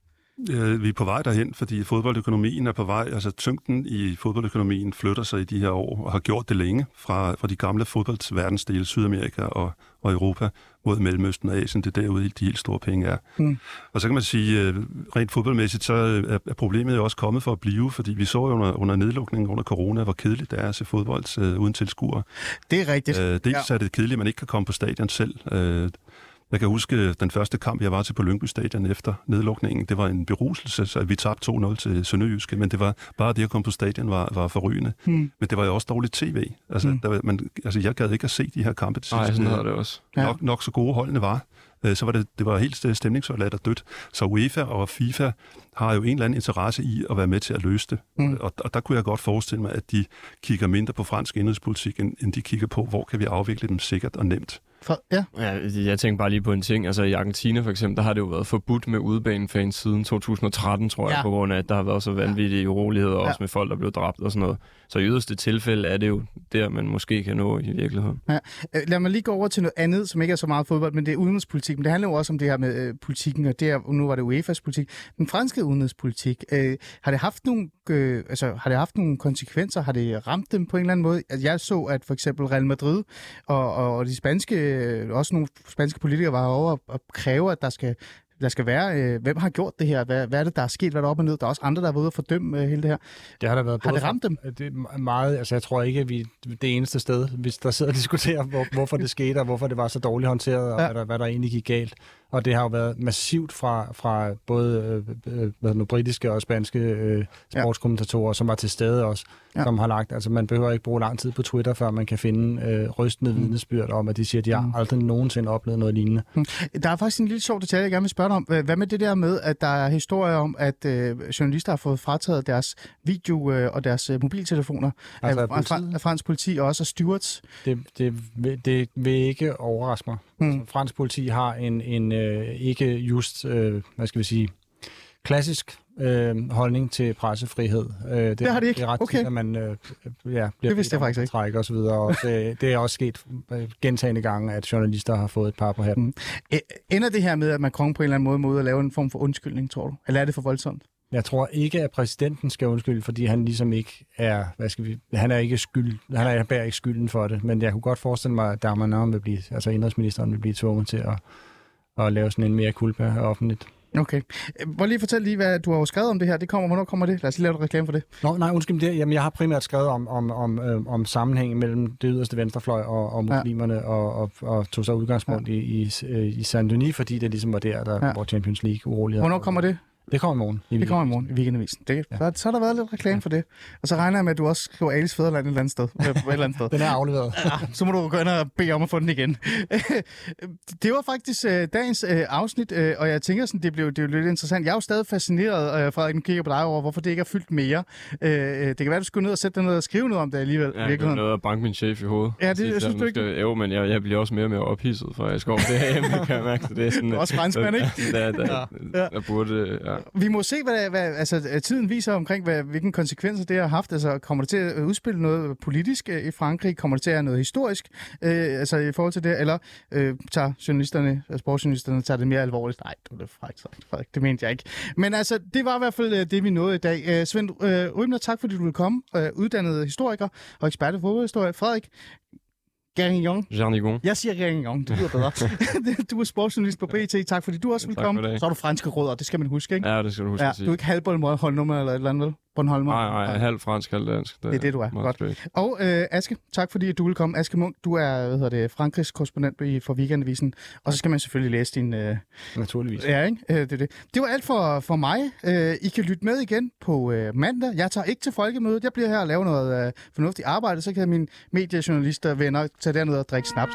Øh, vi er på vej derhen, fordi fodboldøkonomien er på vej. Altså tyngden i fodboldøkonomien flytter sig i de her år, og har gjort det længe, fra, fra de gamle fodboldsverdensdele, Sydamerika og, og Europa, mod Mellemøsten og Asien. Det er derude, de helt store penge er. Mm. Og så kan man sige, øh, rent fodboldmæssigt, så øh, er, er problemet jo også kommet for at blive, fordi vi så jo under, under nedlukningen under corona, hvor kedeligt det er at se fodbold øh, uden tilskuere. Det er rigtigt. Øh, dels ja. er det kedeligt, at man ikke kan komme på stadion selv. Øh, jeg kan huske den første kamp, jeg var til på Lyngby Stadion efter nedlukningen. Det var en beruselse, så vi tabte 2-0 til Sønderjyske, men det var bare det at komme på stadion var, var forrygende. Hmm. Men det var jo også dårligt tv. Altså, Hmm. der, var- man, altså jeg gad ikke at se de her kampe til Nej, sådan hedder det også. Ja. Nok, nok så gode holdene var. Øh, Så var det, det var helt øh, stemningsforladt og dødt. Så UEFA og FIFA har jo en eller anden interesse i at være med til at løse det. Mm. Og, og der kunne jeg godt forestille mig, at de kigger mindre på fransk indrigspolitik, end, end de kigger på, hvor kan vi afvikle dem sikkert og nemt. For, ja. Ja, jeg tænker bare lige på en ting. Altså i Argentina for eksempel, der har det jo været forbudt med udebanefans siden 2013, tror jeg, Ja. på grund af, at der har været så vanvittige uroligheder, Ja. også med folk, der blev dræbt og sådan noget. Så i yderste tilfælde er det jo der, man måske kan nå i virkeligheden. Øh, Lad mig lige gå over til noget andet, som ikke er så meget fodbold, men det er udenrigspolitik. Men det handler jo også om det her med øh, politikken, og det er, nu var det UEFA's politik. Den franske udenrigspolitik, øh, har det haft nogle, øh, altså, har det haft nogle konsekvenser? Har det ramt dem på en eller anden måde? Altså, jeg så, at for eksempel Real Madrid og, og, og de spanske, øh, også nogle spanske politikere var over og kræve, at der skal der skal være, øh, hvem har gjort det her? Hvad, hvad er det, der er sket? Hvad er der op og ned? Der er også andre, der har været ude og fordømme øh, hele det her. Det har der været Har det ramt dem? Det er meget, altså jeg tror ikke, at vi det eneste sted, hvis der sidder og diskuterer, hvor, hvorfor det skete, og hvorfor det var så dårligt håndteret, og Ja. hvad, der, hvad der egentlig gik galt. Og det har jo været massivt fra, fra både øh, øh, hvad nu, britiske og spanske øh, sportskommentatorer, som var til stede også, Ja. ja. som har lagt, altså man behøver ikke bruge lang tid på Twitter, før man kan finde øh, rystende Mm. vidnesbyrd om, at de siger, at de har aldrig nogensinde oplevet noget lignende. Der er faktisk en lille sjov detalje, jeg gerne vil spørge dig om. Hvad med det der med, at der er historier om, at øh, journalister har fået frataget deres video øh, og deres øh, mobiltelefoner Altså af, af af, fransk politi og også af stewards? Det, det, vil- det vil ikke overraske mig. Mm. Altså, fransk politi har en, en øh, ikke just, øh, hvad skal vi sige, klassisk øh, holdning til pressefrihed. Øh, det, Det har de ikke? Det er ret Okay. tit, at man øh, ja, bliver Det vidste jeg faktisk at ikke. og så videre. Og det, det er også sket øh, gentagende gange, at journalister har fået et par på hatten. Mm. Æ- Ender det her med, at Macron på en eller anden måde må ud og lave en form for undskyldning, tror du? Eller er det for voldsomt? Jeg tror ikke, at præsidenten skal undskylde, fordi han ligesom ikke er, hvad skal vi, han er ikke skyld, han, er, han bærer ikke skylden for det, men jeg kunne godt forestille mig, at Darmanin vil blive, altså indrigsministeren vil blive tvunget til at, at lave sådan en mere kulpa offentligt. Okay. Prøv lige fortælle lige, hvad du har skrevet om det her. Det kommer, hvornår kommer det? Lad os lige lave et reklame for det. Nå, nej, undskyld, det, jamen, jeg har primært skrevet om, om, om, øh, om sammenhængen mellem det yderste venstrefløj og, og muslimerne, ja. og, og, og tog så udgangspunkt ja. i, i, i Saint-Denis, fordi det ligesom var der, der Ja. hvor Champions League uroligheder. Hvornår kommer det? Det kommer i morgen. I Det kommer i morgen i weekendavisen. Det, ja. så, så har der været lidt reklame for det. Og så regner jeg med, at du også skriver Alice Fæderland et eller andet sted. øh, et eller andet sted. Den er afleveret. Ja, så må du gå ind og bede om at få den igen. det var faktisk øh, dagens øh, afsnit, øh, og jeg tænker, sådan, det blev, det blev lidt interessant. Jeg er jo stadig fascineret, øh, Frederik, nu kigger på dig over, hvorfor det ikke er fyldt mere. Øh, øh, det kan være, du skulle ned og sætte dig ned og skrive noget om det alligevel. Ja, jeg noget at banke min chef i hovedet. Ja, det- Sige jeg synes du ikke- Jo, men jeg, jeg bliver også mere og mere ophidset, for jeg skal over det her emne, kan jeg mærke. Så det er sådan, er også franskmand, ikke? Der, der, Ja. der, der burde... Ja. Vi må se, hvad, hvad altså, tiden viser omkring, hvad, hvilken konsekvenser det har haft. Altså, kommer det til at udspille noget politisk øh, i Frankrig? Kommer det til at være noget historisk øh, altså, i forhold til det? Eller øh, tager journalisterne, øh, sportsjournalisterne, tager det mere alvorligt? Nej, det var det frækt Frederik. Det mente jeg ikke. Men altså, det var i hvert fald øh, det, vi nåede i dag. Øh, Svend øh, Rybner, tak fordi du ville komme. Øh, uddannet historiker og ekspert i fodboldhistorie. Frederik, Garignon. Jarnigon. Jeg siger Garignon, det lyder bedre. du er sportsjournalist på BT. Tak fordi du også tak komme. Så har du franske rødder, det skal man huske, ikke? Ja, det skal du huske Ja, at sige. du er ikke halvboldmål holdnummer eller et eller andet, vel? Bornholmer? Nej, nej, halv fransk, halv dansk. Det er det, du er. meget Godt. skægt. Og øh, Aske, tak fordi du vil komme. Aske Munk, du er hvad hedder det, Frankrigs korrespondent i- for Weekendavisen. Og så skal man selvfølgelig læse din... Øh, Naturligvis. ja, ikke? Øh, det, er det. det var alt for, for mig. Øh, I kan lytte med igen på øh, mandag. Jeg tager ikke til folkemødet. Jeg bliver her og laver noget øh, fornuftigt arbejde. Så kan mine mediejournalister venner tage derned og drikke snaps.